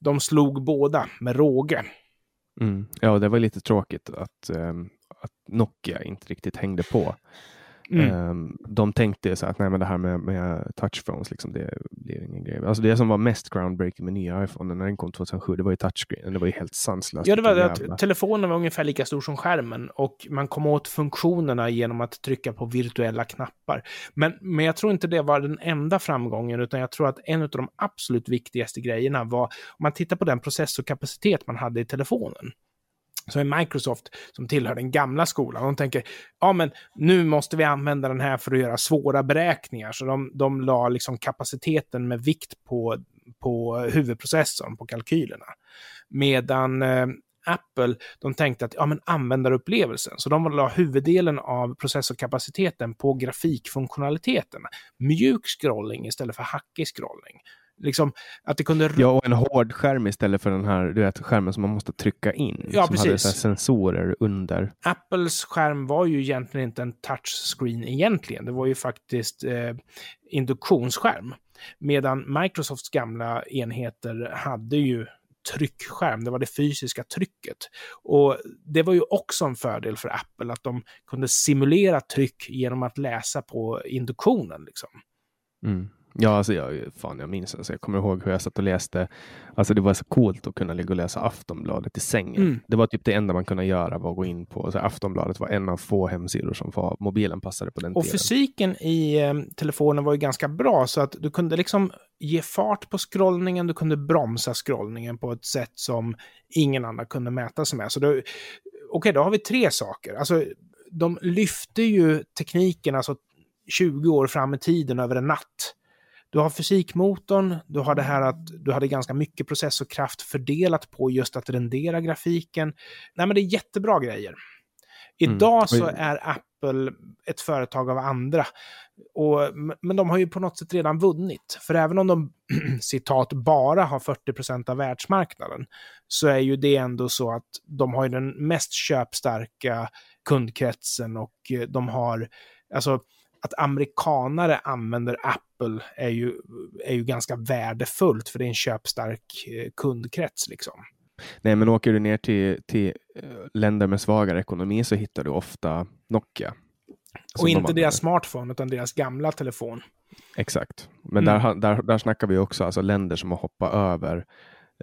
de slog båda med råge. Mm. Ja, det var lite tråkigt att, eh, att Nokia inte riktigt hängde på. Mm. Ehm, de tänkte så att nej, men det här med, med touchphones, liksom, det blir ingen grej. Alltså det som var mest groundbreaking med nya iPhone när den kom 2007, det var ju touchscreen. Det var ju helt sanslöst. Ja, det var det att telefonen var ungefär lika stor som skärmen och man kom åt funktionerna genom att trycka på virtuella knappar. Men, men jag tror inte det var den enda framgången, utan jag tror att en av de absolut viktigaste grejerna var, om man tittar på den processorkapacitet man hade i telefonen, så är Microsoft, som tillhör den gamla skolan, de tänker, ja men nu måste vi använda den här för att göra svåra beräkningar. Så de, de la liksom kapaciteten med vikt på, på huvudprocessorn, på kalkylerna. Medan eh, Apple, de tänkte att ja, men användarupplevelsen, så de la huvuddelen av processorkapaciteten på grafikfunktionaliteten. Mjuk scrolling istället för hackig scrolling. Liksom att det kunde... Ja, och en hård skärm istället för den här du vet, skärmen som man måste trycka in. Ja, som hade precis. så här sensorer under. Apples skärm var ju egentligen inte en touchscreen egentligen. Det var ju faktiskt eh, induktionsskärm. Medan Microsofts gamla enheter hade ju tryckskärm, det var det fysiska trycket. Och det var ju också en fördel för Apple att de kunde simulera tryck genom att läsa på induktionen. Liksom. Mm. Ja, alltså jag, fan, jag minns alltså, Jag kommer ihåg hur jag satt och läste. Alltså det var så coolt att kunna ligga och läsa Aftonbladet i sängen. Mm. Det var typ det enda man kunde göra var att gå in på. Så Aftonbladet var en av få hemsidor som var mobilen passade på den Och tiden. fysiken i eh, telefonen var ju ganska bra, så att du kunde liksom ge fart på scrollningen, du kunde bromsa scrollningen på ett sätt som ingen annan kunde mäta sig med. Så Okej, då har vi tre saker. Alltså, de lyfte ju tekniken alltså 20 år fram i tiden över en natt. Du har fysikmotorn, du har det här att du hade ganska mycket processorkraft fördelat på just att rendera grafiken. Nej, men det är jättebra grejer. Mm. Idag så Oj. är Apple ett företag av andra. Och, men de har ju på något sätt redan vunnit. För även om de, citat, bara har 40% av världsmarknaden, så är ju det ändå så att de har ju den mest köpstarka kundkretsen och eh, de har, alltså att amerikanare använder Apple är ju, är ju ganska värdefullt, för det är en köpstark eh, kundkrets liksom. Nej, men åker du ner till, till eh, länder med svagare ekonomi så hittar du ofta Nokia. Och inte de deras smartphone, utan deras gamla telefon. Exakt. Men mm. där, där, där snackar vi också alltså länder som har hoppat över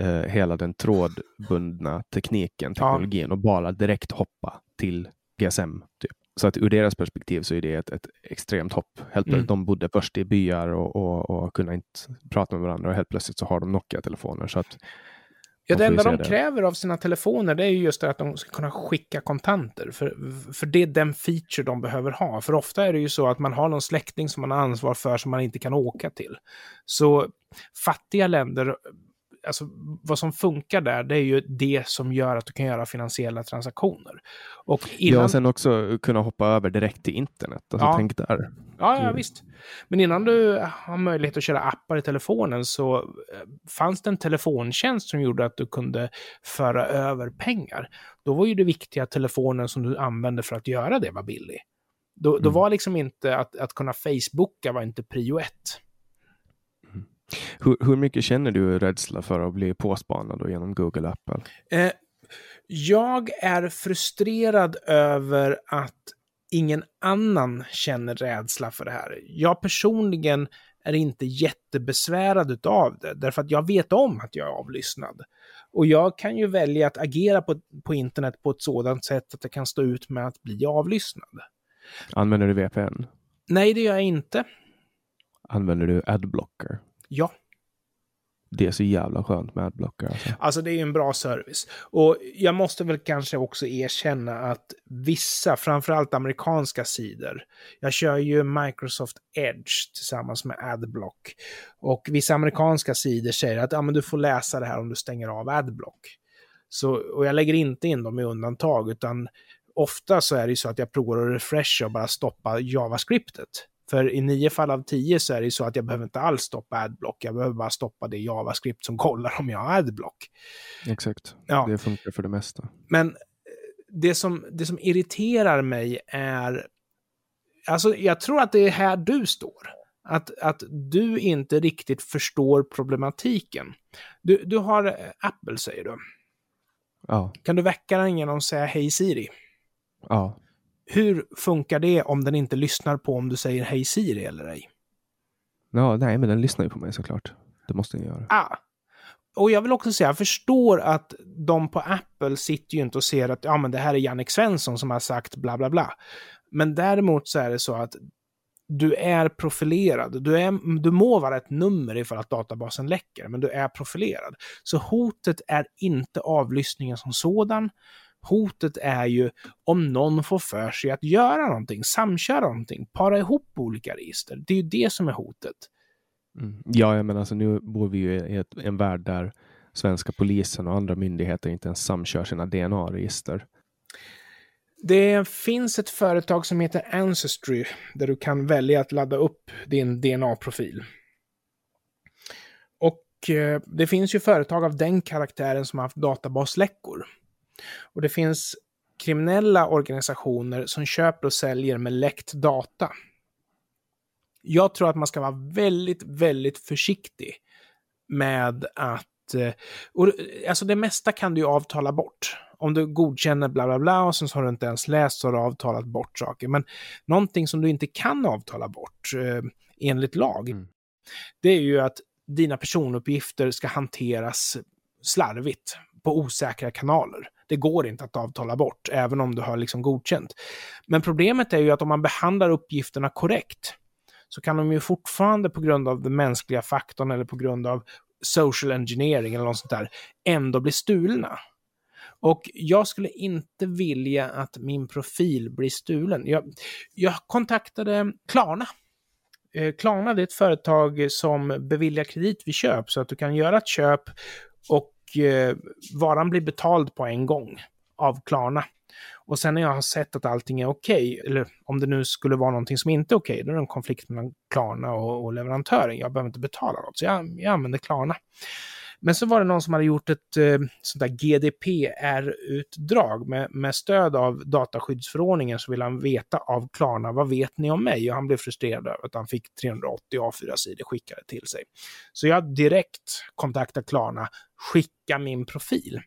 eh, hela den trådbundna tekniken, teknologin ja. och bara direkt hoppa till GSM. Typ. Så att ur deras perspektiv så är det ett, ett extremt hopp. Helt mm. De bodde först i byar och, och, och kunde inte prata med varandra och helt plötsligt så har de Nokia-telefoner. Så att Ja, det enda de det. kräver av sina telefoner det är ju just det att de ska kunna skicka kontanter. För, för det är den feature de behöver ha. För ofta är det ju så att man har någon släkting som man har ansvar för som man inte kan åka till. Så fattiga länder alltså, vad som funkar där, det är ju det som gör att du kan göra finansiella transaktioner. Och innan... Ja, sen också kunna hoppa över direkt till internet. Alltså, ja. tänk där. Ja, ja, visst. Men innan du har möjlighet att köra appar i telefonen så eh, fanns det en telefontjänst som gjorde att du kunde föra över pengar. Då var ju det viktiga att telefonen som du använde för att göra det var billig. Då, mm. då var liksom inte att, att kunna Facebooka var inte prio ett. Hur, hur mycket känner du rädsla för att bli påspanad genom Google Apple? Eh, jag är frustrerad över att ingen annan känner rädsla för det här. Jag personligen är inte jättebesvärad av det, därför att jag vet om att jag är avlyssnad. Och jag kan ju välja att agera på, på internet på ett sådant sätt att jag kan stå ut med att bli avlyssnad. Använder du VPN? Nej, det gör jag inte. Använder du Adblocker? Ja. Det är så jävla skönt med adblocker. Alltså. alltså det är ju en bra service. Och jag måste väl kanske också erkänna att vissa, framförallt amerikanska sidor, jag kör ju Microsoft Edge tillsammans med Adblock. Och vissa amerikanska sidor säger att ja, men du får läsa det här om du stänger av Adblock. Så, och jag lägger inte in dem i undantag, utan ofta så är det ju så att jag provar att refresha och bara stoppa JavaScriptet. För i nio fall av tio så är det så att jag behöver inte alls stoppa adblock. Jag behöver bara stoppa det JavaScript som kollar om jag har adblock. Exakt. Ja. Det funkar för det mesta. Men eh, det som, det som irriterar mig är... Alltså, jag tror att det är här du står. Att, att du inte riktigt förstår problematiken. Du, du har eh, Apple, säger du. Ja. Kan du väcka den genom att säga Hej Siri? Ja. Hur funkar det om den inte lyssnar på om du säger hej Siri eller ej? Ja, nej, men den lyssnar ju på mig såklart. Det måste den göra. Ah. Och jag vill också säga, jag förstår att de på Apple sitter ju inte och ser att ja, men det här är Jannik Svensson som har sagt bla bla bla. Men däremot så är det så att du är profilerad. Du, är, du må vara ett nummer ifall att databasen läcker, men du är profilerad. Så hotet är inte avlyssningen som sådan, Hotet är ju om någon får för sig att göra någonting, samköra någonting, para ihop olika register. Det är ju det som är hotet. Mm. Ja, men alltså nu bor vi ju i ett, en värld där svenska polisen och andra myndigheter inte ens samkör sina DNA-register. Det finns ett företag som heter Ancestry där du kan välja att ladda upp din DNA-profil. Och eh, det finns ju företag av den karaktären som har haft databasläckor. Och det finns kriminella organisationer som köper och säljer med läckt data. Jag tror att man ska vara väldigt, väldigt försiktig med att... Eh, och, alltså det mesta kan du ju avtala bort. Om du godkänner bla bla bla och sen så har du inte ens läst så har du avtalat bort saker. Men någonting som du inte kan avtala bort eh, enligt lag, mm. det är ju att dina personuppgifter ska hanteras slarvigt på osäkra kanaler. Det går inte att avtala bort, även om du har liksom godkänt. Men problemet är ju att om man behandlar uppgifterna korrekt, så kan de ju fortfarande på grund av den mänskliga faktorn eller på grund av social engineering eller något sånt där, ändå bli stulna. Och jag skulle inte vilja att min profil blir stulen. Jag, jag kontaktade Klarna. Eh, Klarna är ett företag som beviljar kredit vid köp så att du kan göra ett köp och Eh, varan blir betald på en gång av Klarna. Och sen när jag har sett att allting är okej, okay, eller om det nu skulle vara någonting som inte är okej, okay, då är det en konflikt mellan Klarna och, och leverantören. Jag behöver inte betala något, så jag, jag använder Klarna. Men så var det någon som hade gjort ett eh, sånt där GDPR-utdrag med, med stöd av dataskyddsförordningen så ville han veta av Klarna, vad vet ni om mig? Och han blev frustrerad över att han fick 380 A4-sidor skickade till sig. Så jag direkt kontaktade Klarna, skicka min profil.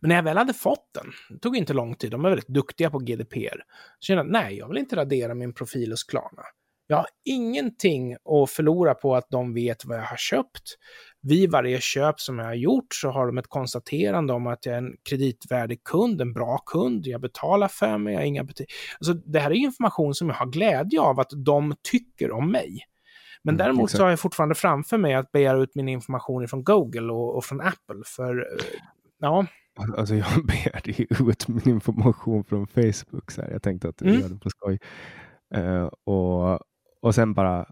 Men när jag väl hade fått den, det tog inte lång tid, de är väldigt duktiga på GDPR, så kände jag nej, jag vill inte radera min profil hos Klarna. Jag har ingenting att förlora på att de vet vad jag har köpt. Vid varje köp som jag har gjort så har de ett konstaterande om att jag är en kreditvärdig kund, en bra kund, jag betalar för mig, jag har inga betyg. Alltså, det här är information som jag har glädje av att de tycker om mig. Men mm, däremot exakt. så har jag fortfarande framför mig att begära ut min information från Google och, och från Apple. För eh, ja. Alltså jag begärde ju ut min information från Facebook. Så här. Jag tänkte att jag mm. gör det på skoj. Uh, och, och sen bara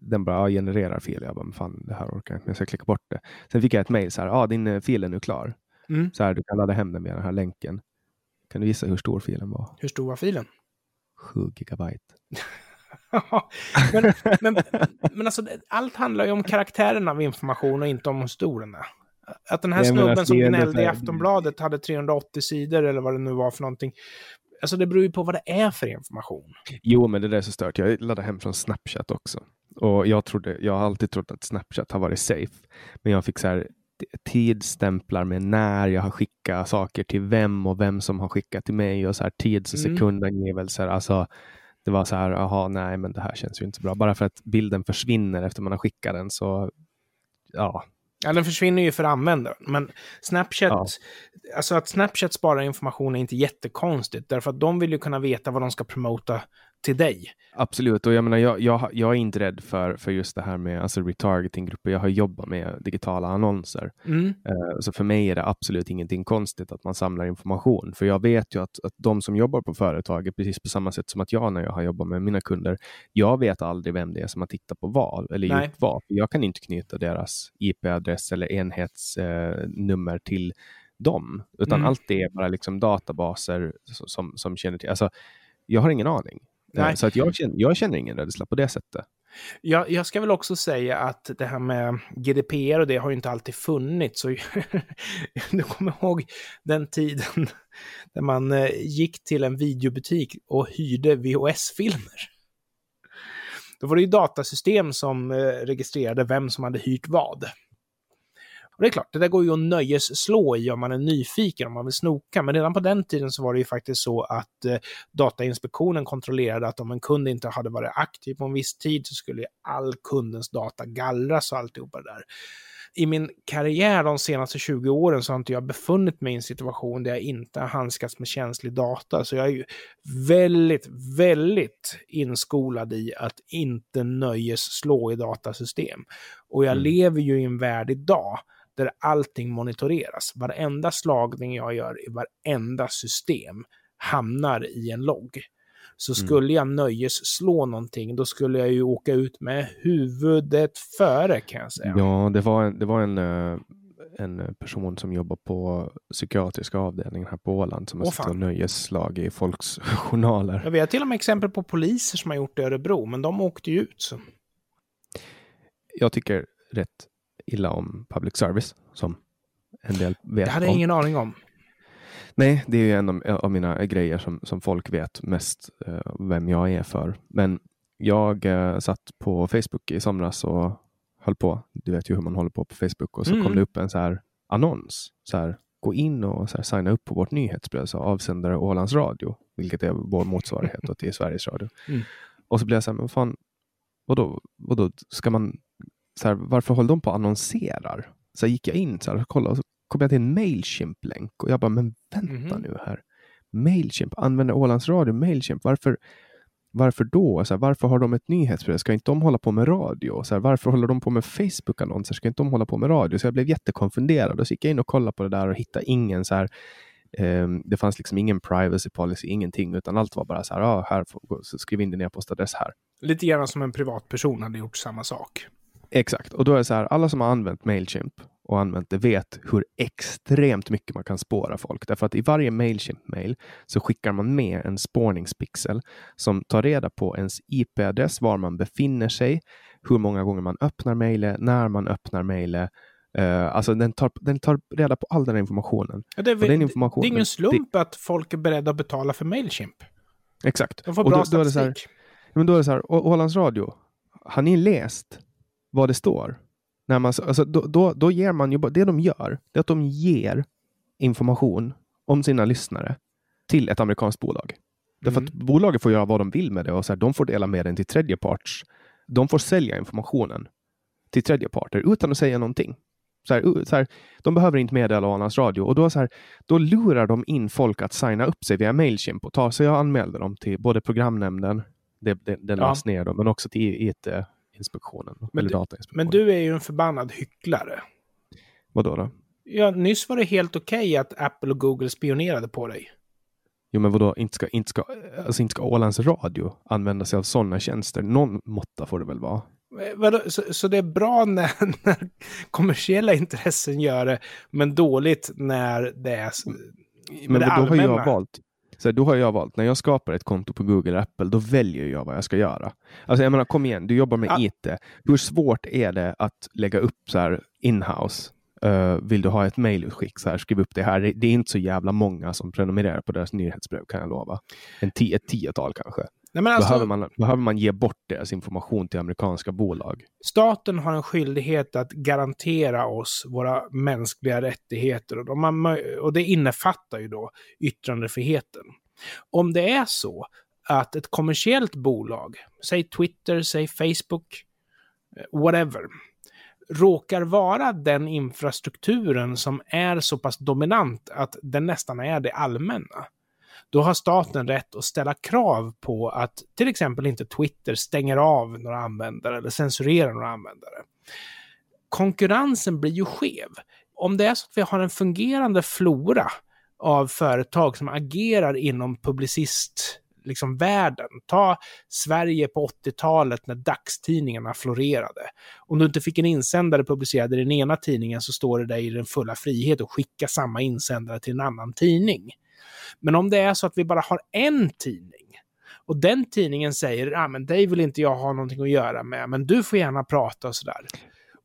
den bara ja, genererar fel. Jag bara, men fan, det här orkar jag inte, jag ska klicka bort det. Sen fick jag ett mejl så här, ja, din eh, fil är nu klar. Mm. Så här, du kan ladda hem den med den här länken. Kan du gissa hur stor filen var? Hur stor var filen? 7 gigabyte. men, men, men alltså, allt handlar ju om karaktären av information och inte om hur stor den är. Att den här snubben som gnällde i Aftonbladet hade 380 sidor eller vad det nu var för någonting. Alltså det beror ju på vad det är för information. Jo, men det där är så stört. Jag laddade hem från Snapchat också. Och jag, trodde, jag har alltid trott att Snapchat har varit safe. Men jag fick så här tidsstämplar med när jag har skickat saker till vem och vem som har skickat till mig och så här tids och mm. sekundangivelser. Alltså, det var så här, aha, nej, men det här känns ju inte bra. Bara för att bilden försvinner efter man har skickat den så, ja, Ja, den försvinner ju för användaren. Men Snapchat, ja. alltså att Snapchat sparar information är inte jättekonstigt. Därför att de vill ju kunna veta vad de ska promota till dig. Absolut, och jag menar, jag, jag, jag är inte rädd för, för just det här med alltså retargeting-grupper. Jag har jobbat med digitala annonser. Mm. Uh, så för mig är det absolut ingenting konstigt att man samlar information. För jag vet ju att, att de som jobbar på företaget, precis på samma sätt som att jag när jag har jobbat med mina kunder, jag vet aldrig vem det är som har tittat på vad eller Nej. gjort vad. Jag kan inte knyta deras IP-adress eller enhetsnummer uh, till dem, utan mm. allt det är bara liksom databaser som, som känner till. Alltså, jag har ingen aning. Nej. Så att jag, känner, jag känner ingen rädsla på det sättet. Jag, jag ska väl också säga att det här med GDPR och det har ju inte alltid funnits. Så du kommer ihåg den tiden där man eh, gick till en videobutik och hyrde VHS-filmer. Då var det ju datasystem som eh, registrerade vem som hade hyrt vad. Och det är klart, det där går ju att nöjesslå i om man är nyfiken, om man vill snoka. Men redan på den tiden så var det ju faktiskt så att eh, Datainspektionen kontrollerade att om en kund inte hade varit aktiv på en viss tid så skulle all kundens data gallras och alltihopa det där i min karriär de senaste 20 åren så har inte jag befunnit mig i en situation där jag inte har handskats med känslig data. Så jag är ju väldigt, väldigt inskolad i att inte nöjes slå i datasystem. Och jag mm. lever ju i en värld idag där allting monitoreras. Varenda slagning jag gör i varenda system hamnar i en logg. Så mm. skulle jag nöjes slå någonting, då skulle jag ju åka ut med huvudet före kan jag säga. Ja, det var en, det var en, eh, en person som jobbar på psykiatriska avdelningen här på Åland som har suttit och nöjesslag i folks journaler. Ja, vi har till och med exempel på poliser som har gjort det i Örebro, men de åkte ju ut. Så. Jag tycker rätt illa om public service, som en del vet Det hade jag ingen aning om. Nej, det är ju en av, av mina grejer som, som folk vet mest uh, vem jag är för. Men jag uh, satt på Facebook i somras och höll på. Du vet ju hur man håller på på Facebook och så mm. kom det upp en så här annons. Så här, gå in och så här, signa upp på vårt nyhetsbrev, så avsändare Ålands Radio, vilket är vår motsvarighet till Sveriges Radio. Mm. Och så blev jag så här, men fan, vadå, vadå ska man, så här, varför håller de på och annonserar? Så gick jag in så här, och kollade och så kom jag till en Mailchimp-länk och jag bara, men vänta mm -hmm. nu här. Mailchimp, använder Ålands Radio Mailchimp? Varför, varför då? Så här, varför har de ett nyhetsbrev? Ska inte de hålla på med radio? Så här, varför håller de på med Facebook-annonser? Ska inte de hålla på med radio? Så jag blev jättekonfunderad och så gick jag in och kollade på det där och hittade ingen så här Um, det fanns liksom ingen privacy policy, ingenting, utan allt var bara så här, ah, här får, skriv in din e-postadress här. Lite grann som en privatperson hade gjort samma sak. Exakt, och då är det så här, alla som har använt Mailchimp och använt det vet hur extremt mycket man kan spåra folk. Därför att i varje Mailchimp-mail så skickar man med en spårningspixel som tar reda på ens IP-adress, var man befinner sig, hur många gånger man öppnar mejlet, när man öppnar mejlet. Uh, alltså den tar, den tar reda på all den informationen. Ja, det, är, den informationen, det är ingen slump det, att folk är beredda att betala för Mailchimp. Exakt. De får bra och då, statistik. Då är det så här, men då är det så här, Ålands Radio, har ni läst vad det står? När man, alltså, då, då, då ger man ju, det de gör, det är att de ger information om sina lyssnare till ett amerikanskt bolag. Därför Mm. att bolaget får göra vad de vill med det och så här, de får dela med den till tredjeparts. De får sälja informationen till tredjeparter utan att säga någonting. Så här, så här, de behöver inte meddela Ålands Radio och då, så här, då lurar de in folk att signa upp sig via Mailchimp och ta sig och anmälde dem till både programnämnden, det, det, den Ja. lades ner, då, men också till IT-inspektionen. Men du-. Men du är ju en förbannad hycklare. Vadå då? Ja, nyss var det helt okej att Apple och Google spionerade på dig. Jo, men vadå, inte ska, inte ska, alltså inte ska Ålands Radio använda sig av sådana tjänster. Någon måtta får det väl vara. Eh, Vadå, så, så det är bra när, när kommersiella intressen gör det, men dåligt när det är... s- Men det då har jag allmänna. valt. Så här, då har jag valt, när jag skapar ett konto på Google och Apple, då väljer jag vad jag ska göra. Alltså jag menar, kom igen, du jobbar med Ja. IT. Hur svårt är det att lägga upp så här in-house? Eh, vill du ha ett mejlutskick, så här, skriv upp det här. Det, det är inte så jävla många som prenumererar på deras nyhetsbrev, kan jag lova. En tio, ett tiotal kanske. Nej, alltså, behöver, man, behöver man ge bort deras information till amerikanska bolag? Staten har en skyldighet att garantera oss våra mänskliga rättigheter och, de har, och det innefattar ju då yttrandefriheten. Om det är så att ett kommersiellt bolag, säg Twitter, säg Facebook, eh, whatever, råkar vara den infrastrukturen som är så pass dominant att den nästan är det allmänna. Då har staten rätt att ställa krav på att till exempel inte Twitter stänger av några användare eller censurerar några användare. Konkurrensen blir ju skev. Om det är så att vi har en fungerande flora av företag som agerar inom publicist liksom världen. Ta Sverige på 80-talet när dagstidningarna florerade. Om du inte fick en insändare publicerad i den ena tidningen så står det där i den fulla frihet att skicka samma insändare till en annan tidning. Men om det är så att vi bara har en tidning och den tidningen säger ja men dig vill inte jag ha någonting att göra med, men du får gärna prata och sådär.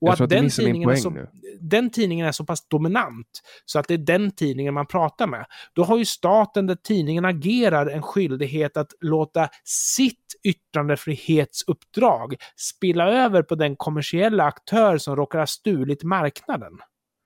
Och att att den tidningen, är så, nu. den tidningen är så pass dominant så att det är den tidningen man pratar med. Då har ju staten där tidningen agerar en skyldighet att låta sitt yttrandefrihetsuppdrag spilla över på den kommersiella aktör som råkar ha stulit marknaden.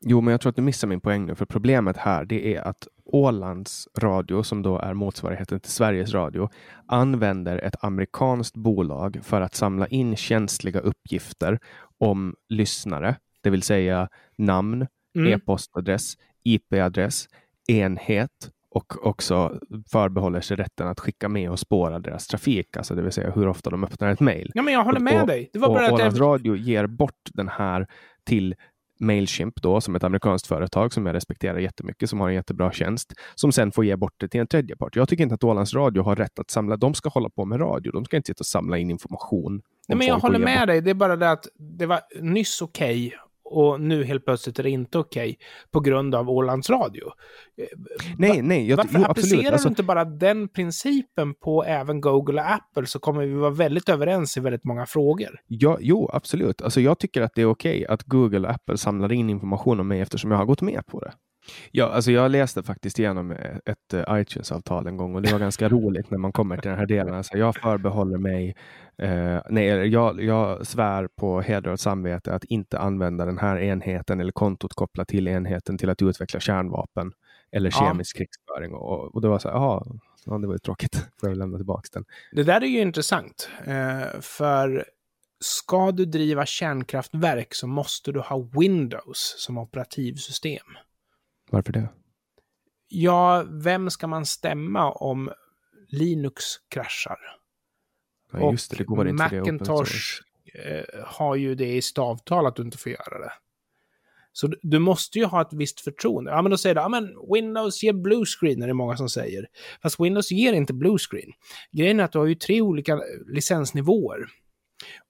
Jo, men jag tror att du missar min poäng nu, för problemet här det är att Ålands Radio, som då är motsvarigheten till Sveriges Radio, använder ett amerikanskt bolag för att samla in känsliga uppgifter om lyssnare, det vill säga namn, Mm. e-postadress, IP-adress, enhet och också förbehåller sig rätten att skicka med och spåra deras trafik, alltså det vill säga hur ofta de öppnar ett mejl. Ja, men jag håller Och- med och- dig. Det var Och bara att Ålands jag... Radio ger bort den här till Mailchimp då, som ett amerikanskt företag som jag respekterar jättemycket, som har en jättebra tjänst, som sen får ge bort det till en tredjepart. Jag tycker inte att Ålands Radio har rätt att samla, de ska hålla på med radio, de ska inte sitta och samla in information. Nej, men jag håller med dig. Det är bara det att det var nyss okej och nu helt plötsligt är det inte okej på grund av Ålands Radio. Eh, Nej, nej, jag, Varför jo, applicerar absolut. Alltså, du inte bara den principen på även Google och Apple så kommer vi vara väldigt överens i väldigt många frågor. ja, jo, absolut. Alltså, jag tycker att det är okej att Google och Apple samlar in information om mig eftersom jag har gått med på det. Ja, alltså jag läste faktiskt igenom ett eh, iTunes-avtal en gång och det var ganska roligt när man kommer till den här delen. Alltså jag förbehåller mig, eh, nej, jag, jag svär på heder och samvete att inte använda den här enheten eller kontot kopplat till enheten till att utveckla kärnvapen eller Ja. kemisk krigsföring. Och, och det var så här, ja, det var ju tråkigt. Får jag lämna tillbaka den. Det där är ju intressant, eh, för ska du driva kärnkraftverk så måste du ha Windows som operativsystem. Varför det? Ja, vem ska man stämma om Linux kraschar? Ja, just det, det går inte Macintosh eh, har ju det i stavtal att du inte får göra det. Så du, du måste ju ha ett visst förtroende. Ja, men då säger du, ja men Windows ger blue screen, är det många som säger. Fast Windows ger inte blue screen. Grejen är att du har ju tre olika licensnivåer.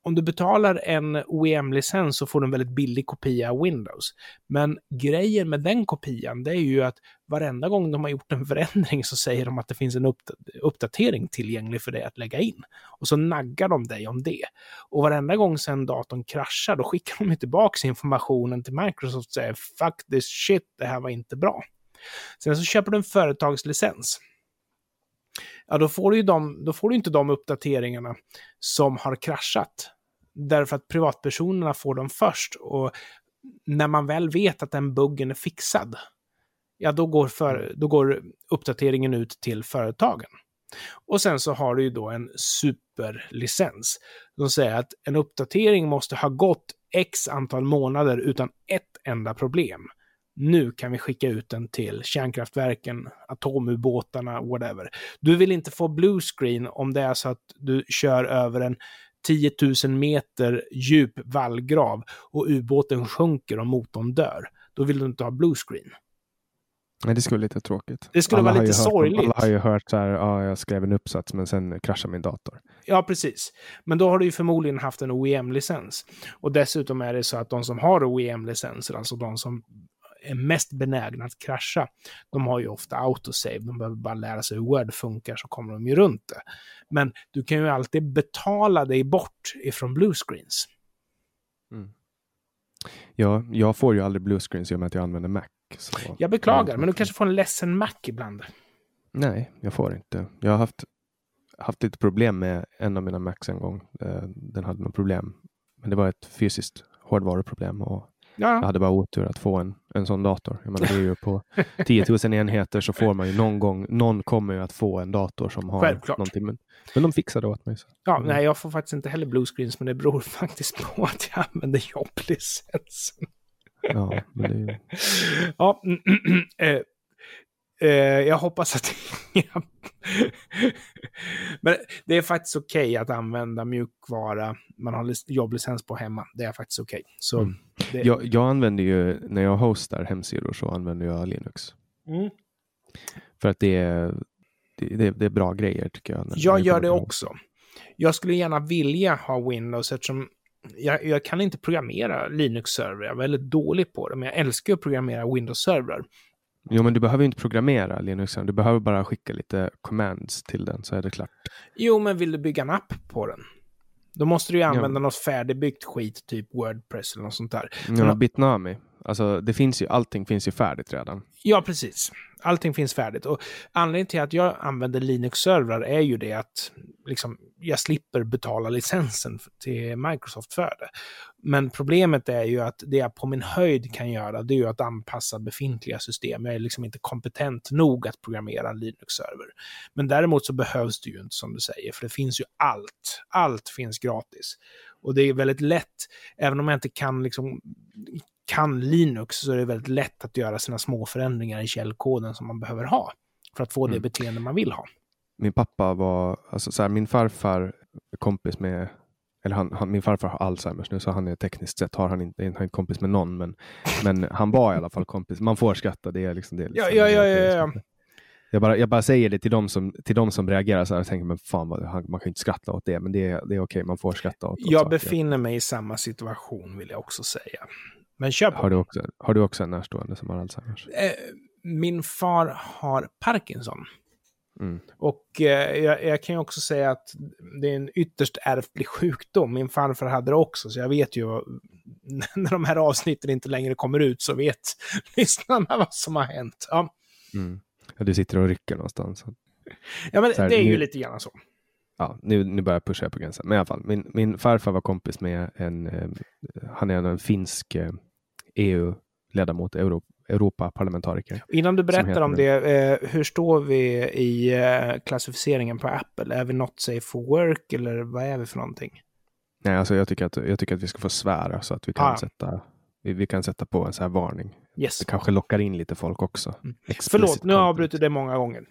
Om du betalar en OEM-licens så får du en väldigt billig kopia av Windows. Men grejen med den kopian, det är ju att varenda gång de har gjort en förändring så säger de att det finns en uppdatering tillgänglig för dig att lägga in. Och så naggar de dig om det. Och varenda gång sen datorn kraschar, då skickar de tillbaka informationen till Microsoft och säger “fuck this shit, det här var inte bra”. Sen så köper du en företagslicens. Ja, då får du de, då får du inte de uppdateringarna som har kraschat. Därför att privatpersonerna får dem först. Och när man väl vet att den buggen är fixad, ja då går, för, då går uppdateringen ut till företagen. Och sen så har du ju då en superlicens. De säger att en uppdatering måste ha gått x antal månader utan ett enda problem. Nu kan vi skicka ut den till kärnkraftverken, atomubåtarna, whatever. Du vill inte få blue screen om det är så att du kör över en 10 000 meter djup vallgrav och ubåten sjunker och motorn dör. Då vill du inte ha blue screen. Nej, det skulle vara lite tråkigt. Det skulle alla vara lite sorgligt. Alla har ju hört så här, ja, jag skrev en uppsats men sen kraschade min dator. Ja, precis. Men då har du ju förmodligen haft en OEM-licens. Och dessutom är det så att de som har OEM-licenser, alltså de som är mest benägna att krascha, de har ju ofta autosave. De behöver bara lära sig hur Word funkar så kommer de ju runt det. Men du kan ju alltid betala dig bort ifrån bluescreens. Mm. Ja, jag får ju aldrig bluescreens i och med att jag använder Mac. Jag beklagar, men du kanske får en ledsen Mac ibland. Nej, jag får inte. Jag har haft, haft lite problem med en av mina Macs en gång. Eh, den hade något problem. Men det var ett fysiskt hårdvaruproblem och Ja. Jag hade bara otur att få en, en sån dator. Jag menar, det är ju på 10 000 enheter så får man ju någon gång, någon kommer ju att få en dator som har Självklart. någonting. Men, men de fixade åt mig. Så. Ja, mm. nej, jag får faktiskt inte heller bluescreens, men det beror faktiskt på att jag använder jobblicensen. Ja, men det är ju... ja, Eh, jag hoppas att Men det är faktiskt okej okay att använda mjukvara man har jobblicens på hemma. Det är faktiskt okej. Okay. Mm. Det... Jag, jag, använder ju, när jag hostar hemsidor så använder jag Linux. Mm. För att det är, det, det, är bra grejer tycker jag. Jag gör det också. Jag skulle gärna vilja ha Windows eftersom jag, jag, kan inte programmera Linux-servrar. Jag är väldigt dålig på det, men jag älskar att programmera Windows-servrar. Jo, men du behöver inte programmera Linux. Du behöver bara skicka lite commands till den så är det klart. Jo, men vill du bygga en app på den? Då måste du ju använda ja. något färdigbyggt skit, typ Wordpress eller något sånt där. Ja, men, Bitnami. Alltså, det finns ju, allting finns ju färdigt redan. Ja, precis. Allting finns färdigt. Och anledningen till att jag använder Linux-servrar är ju det att liksom, jag slipper betala licensen till Microsoft för det. Men problemet är ju att det jag på min höjd kan göra, det är ju att anpassa befintliga system. Jag är liksom inte kompetent nog att programmera en Linux-server. Men däremot så behövs det ju inte som du säger, för det finns ju allt. Allt finns gratis. Och det är väldigt lätt, även om jag inte kan liksom kan Linux så är det väldigt lätt att göra sina små förändringar i källkoden som man behöver ha för att få det mm. beteende man vill ha. Min pappa var, alltså så här, min farfar kompis med, eller han, han, min farfar har Alzheimers nu så han är tekniskt sett har han inte, han är kompis med någon men, men han var i alla fall kompis. Man får skratta, det är liksom det. Liksom, ja, ja, ja, ja, ja. Jag bara, jag bara säger det till de som, till de som reagerar så här och tänker, men fan, vad, man kan inte skratta åt det, men det, det är okej, man får skratta åt, åt Jag saker. befinner mig i samma situation, vill jag också säga. Men kör på. Har du också, har du också en närstående som har Alzheimers? Eh, min far har Parkinson. Mm. Och eh, jag, jag, kan ju också säga att det är en ytterst ärftlig sjukdom. Min farfar hade det också, så jag vet ju när de här avsnitten inte längre kommer ut så vet lyssnarna vad som har hänt. Ja. Mm. ja du sitter och rycker någonstans. Ja, men här, det är ju lite grann så. Ja, nu, nu börjar jag pusha på gränsen. Men i alla fall, min, min farfar var kompis med en, eh, han är en finsk eh, EU-ledamot, Euro, Europaparlamentariker. Innan du berättar om det, eh, hur står vi i eh, klassificeringen på Apple? Är vi not safe for work eller vad är vi för någonting? Nej, alltså jag tycker att, jag tycker att vi ska få svära så att vi kan, ah. sätta, vi, vi, kan sätta på en så här varning. Yes. Det kanske lockar in lite folk också. Mm. Förlåt, nu har jag avbrutit det många gånger.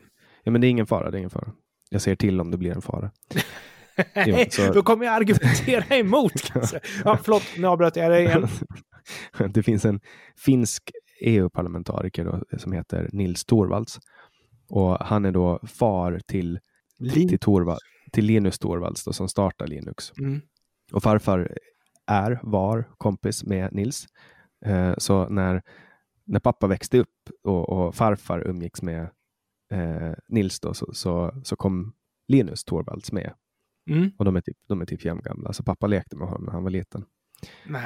Ja, men det är ingen fara, det är ingen fara. Jag säger till om det blir en fara. jo, så... Då kommer jag argumentera emot. Ja, förlåt, nu avbröt jag dig igen. det finns en finsk EU-parlamentariker som heter Nils Torvalds. Och han är då far till, Lin till, Torvald, till Linus Torvalds då, som startar Linux. Mm. Och farfar är, var kompis med Nils. Eh, så när, när pappa växte upp och, och farfar umgicks med eh, Nils då, så, så, så, kom Linus Torvalds med. Mm. Och de är typ, de är typ jämngamla. Så pappa lekte med honom när han var liten.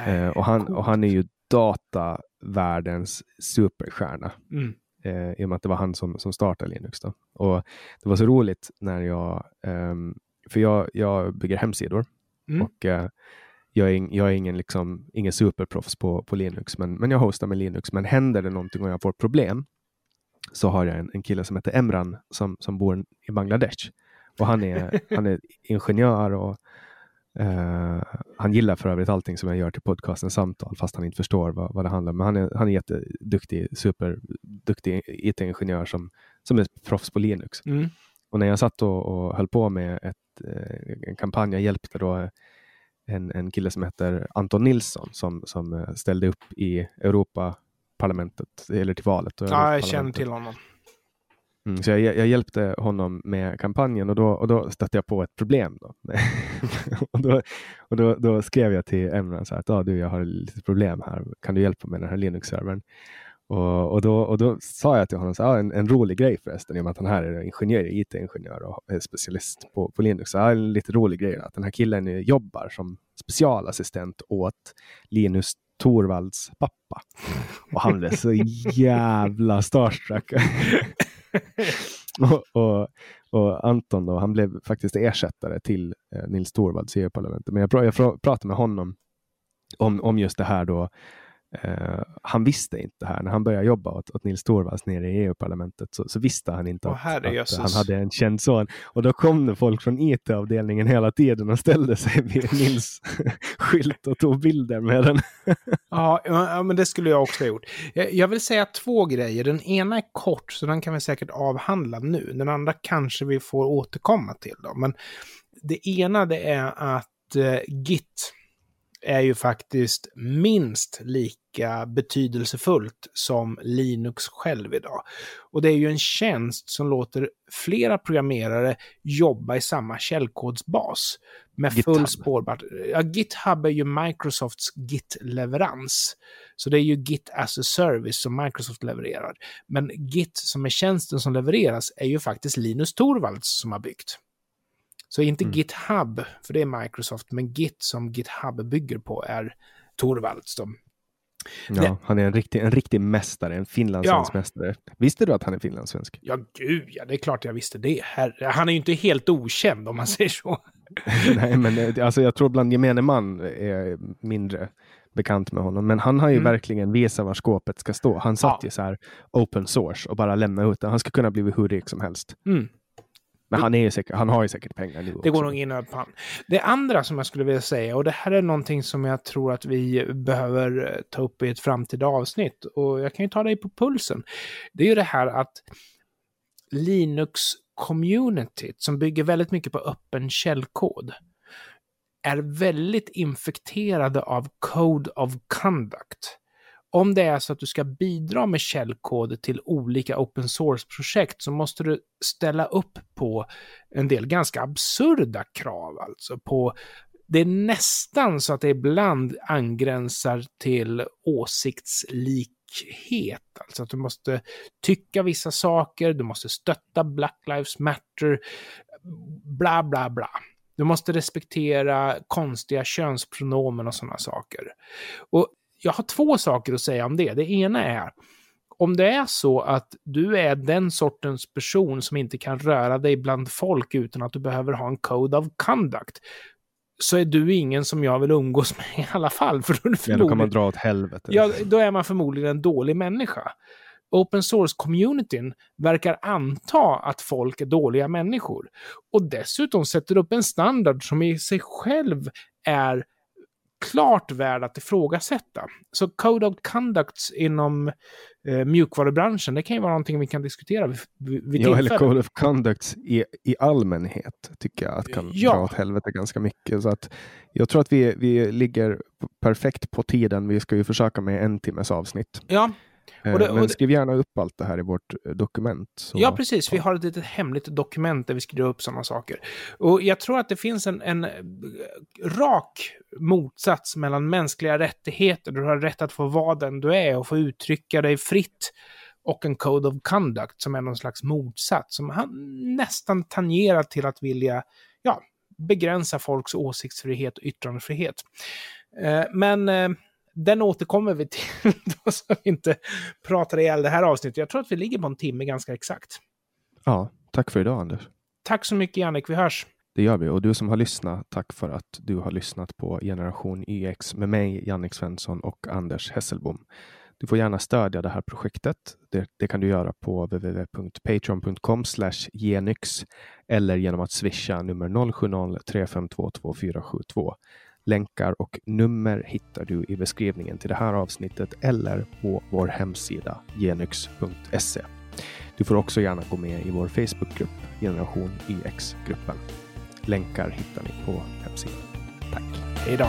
Eh, och, han, och han är ju datavärldens superstjärna. Mm. Eh, I och med att det var han som, som startade Linux. Då. Och det var så roligt när jag, um, för jag, jag bygger hemsidor mm. och uh, jag är, jag är ingen, liksom, ingen superproffs på, på Linux, men, men jag hostar med Linux. Men händer det någonting och jag får problem, så har jag en, en kille som heter Emran som, som bor i Bangladesh. Och han är, han är ingenjör och uh, han gillar för övrigt allting som jag gör till podcasten Samtal, fast han inte förstår vad, vad det handlar om. Men han är, han är jätteduktig, superduktig IT-ingenjör som, som är proffs på Linux. Mm. Och när jag satt och, och höll på med ett, eh, en kampanj, jag hjälpte då en, en kille som heter Anton Nilsson som, som eh, ställde upp i Europaparlamentet, eller till valet. Ja, jag känner till honom. Mm, så jag, jag, hjälpte honom med kampanjen och då, och då stötte jag på ett problem. Då. och då, och då, då, skrev jag till Emran så att ah, du, jag har lite problem här, kan du hjälpa mig med den här Linux-servern? Och, och, då, och då sa jag till honom, så, ah, en, en rolig grej förresten, i och med att han här är ingenjör, IT-ingenjör och är specialist på, på Linux. Så, ah, en lite rolig grej, att den här killen jobbar som specialassistent åt Linus Torvalds pappa. Och han blev så jävla starstruck. och, och, och, Anton då, han blev faktiskt ersättare till eh, Nils Torvalds i EU-parlamentet. Men jag, pr jag pratade med honom om, om just det här då Uh, han visste inte det här. När han började jobba åt, åt Nils Torvalds nere i EU-parlamentet så, så, visste han inte oh, att, att han hade en känd son. Och då kom det folk från IT-avdelningen hela tiden och ställde sig vid Nils skylt och tog bilder med den. ja, ja, men det skulle jag också ha gjort. Jag, jag, vill säga två grejer. Den ena är kort, så den kan vi säkert avhandla nu. Den andra kanske vi får återkomma till. Då. Men det ena det är att eh, Git är ju faktiskt minst lika betydelsefullt som Linux själv idag. Och det är ju en tjänst som låter flera programmerare jobba i samma källkodsbas med GitHub. full spårbar... Ja, GitHub är ju Microsofts Git-leverans. Så det är ju Git as a service som Microsoft levererar. Men Git som är tjänsten som levereras är ju faktiskt Linus Torvalds som har byggt. Så inte mm. GitHub, för det är Microsoft, men Git som GitHub bygger på är Torvalds. Då. Ja, det... han är en riktig, en riktig mästare, en finlandssvensk ja. mästare. Visste du att han är finlandssvensk? Ja, gud ja, det är klart jag visste det. Herre, han är ju inte helt okänd om man säger så. Nej, men eh, alltså, jag tror bland gemene man är mindre bekant med honom. Men han har ju mm. verkligen visat var skåpet ska stå. Han satt ja. ju så här open source och bara lämnade ut det. Han skulle kunna bli hur rik som helst. Mm. Men han, är säkert, han har ju säkert pengar nu. Det går nog in på han. Det andra som jag skulle vilja säga, och det här är någonting som jag tror att vi behöver eh, ta upp i ett framtida avsnitt, och jag kan ju ta dig på pulsen. Det är ju det här att Linux-communityt, som bygger väldigt mycket på öppen källkod, är väldigt infekterade av Code of Conduct om det är så att du ska bidra med källkod till olika open source-projekt så måste du ställa upp på en del ganska absurda krav. Alltså på, det är nästan så att det ibland angränsar till åsiktslikhet. Alltså att du måste tycka vissa saker, du måste stötta Black Lives Matter, bla bla bla. Du måste respektera konstiga könspronomen och sådana saker. Och jag har två saker att säga om det. Det ena är, om det är så att du är den sortens person som inte kan röra dig bland folk utan att du behöver ha en code of conduct, så är du ingen som jag vill umgås med i alla fall. För då, är ja, då kan man dra åt helvete. Ja, då är man förmodligen en dålig människa. Open source-communityn verkar anta att folk är dåliga människor. Och dessutom sätter upp en standard som i sig själv är klart värd att ifrågasätta. Så Code of Conducts inom eh, mjukvarubranschen, det kan ju vara någonting vi kan diskutera vid, vid Ja, eller Code of Conducts i, i allmänhet tycker jag att kan ja. dra åt helvete ganska mycket. Så att jag tror att vi, vi ligger perfekt på tiden. Vi ska ju försöka med en timmes avsnitt. Ja, Eh, det, Men skriv gärna upp allt det här i vårt eh, dokument. Så, ja, precis. Vi har ett litet hemligt dokument där vi skriver upp sådana saker. Och jag tror att det finns en, en rak motsats mellan mänskliga rättigheter, du har rätt att få vara den du är och få uttrycka dig fritt, och en Code of Conduct som är någon slags motsats, som han nästan tangerar till att vilja ja, begränsa folks åsiktsfrihet och yttrandefrihet. Eh, men den återkommer vi till då, så vi inte pratar ihjäl det här avsnittet. Jag tror att vi ligger på en timme ganska exakt. Ja, tack för idag Anders. Tack så mycket Jannik, vi hörs. Det gör vi och du som har lyssnat, tack för att du har lyssnat på Generation YX med mig, Jannik Svensson och Anders Hesselbom. Du får gärna stödja det här projektet. Det, det kan du göra på www.patreon.com genyx eller genom att swisha nummer 070352 2472. Länkar och nummer hittar du i beskrivningen till det här avsnittet eller på vår hemsida genyx.se. Du får också gärna gå med i vår Facebookgrupp Generation YX-gruppen. Länkar hittar ni på hemsidan. Tack! Hej då!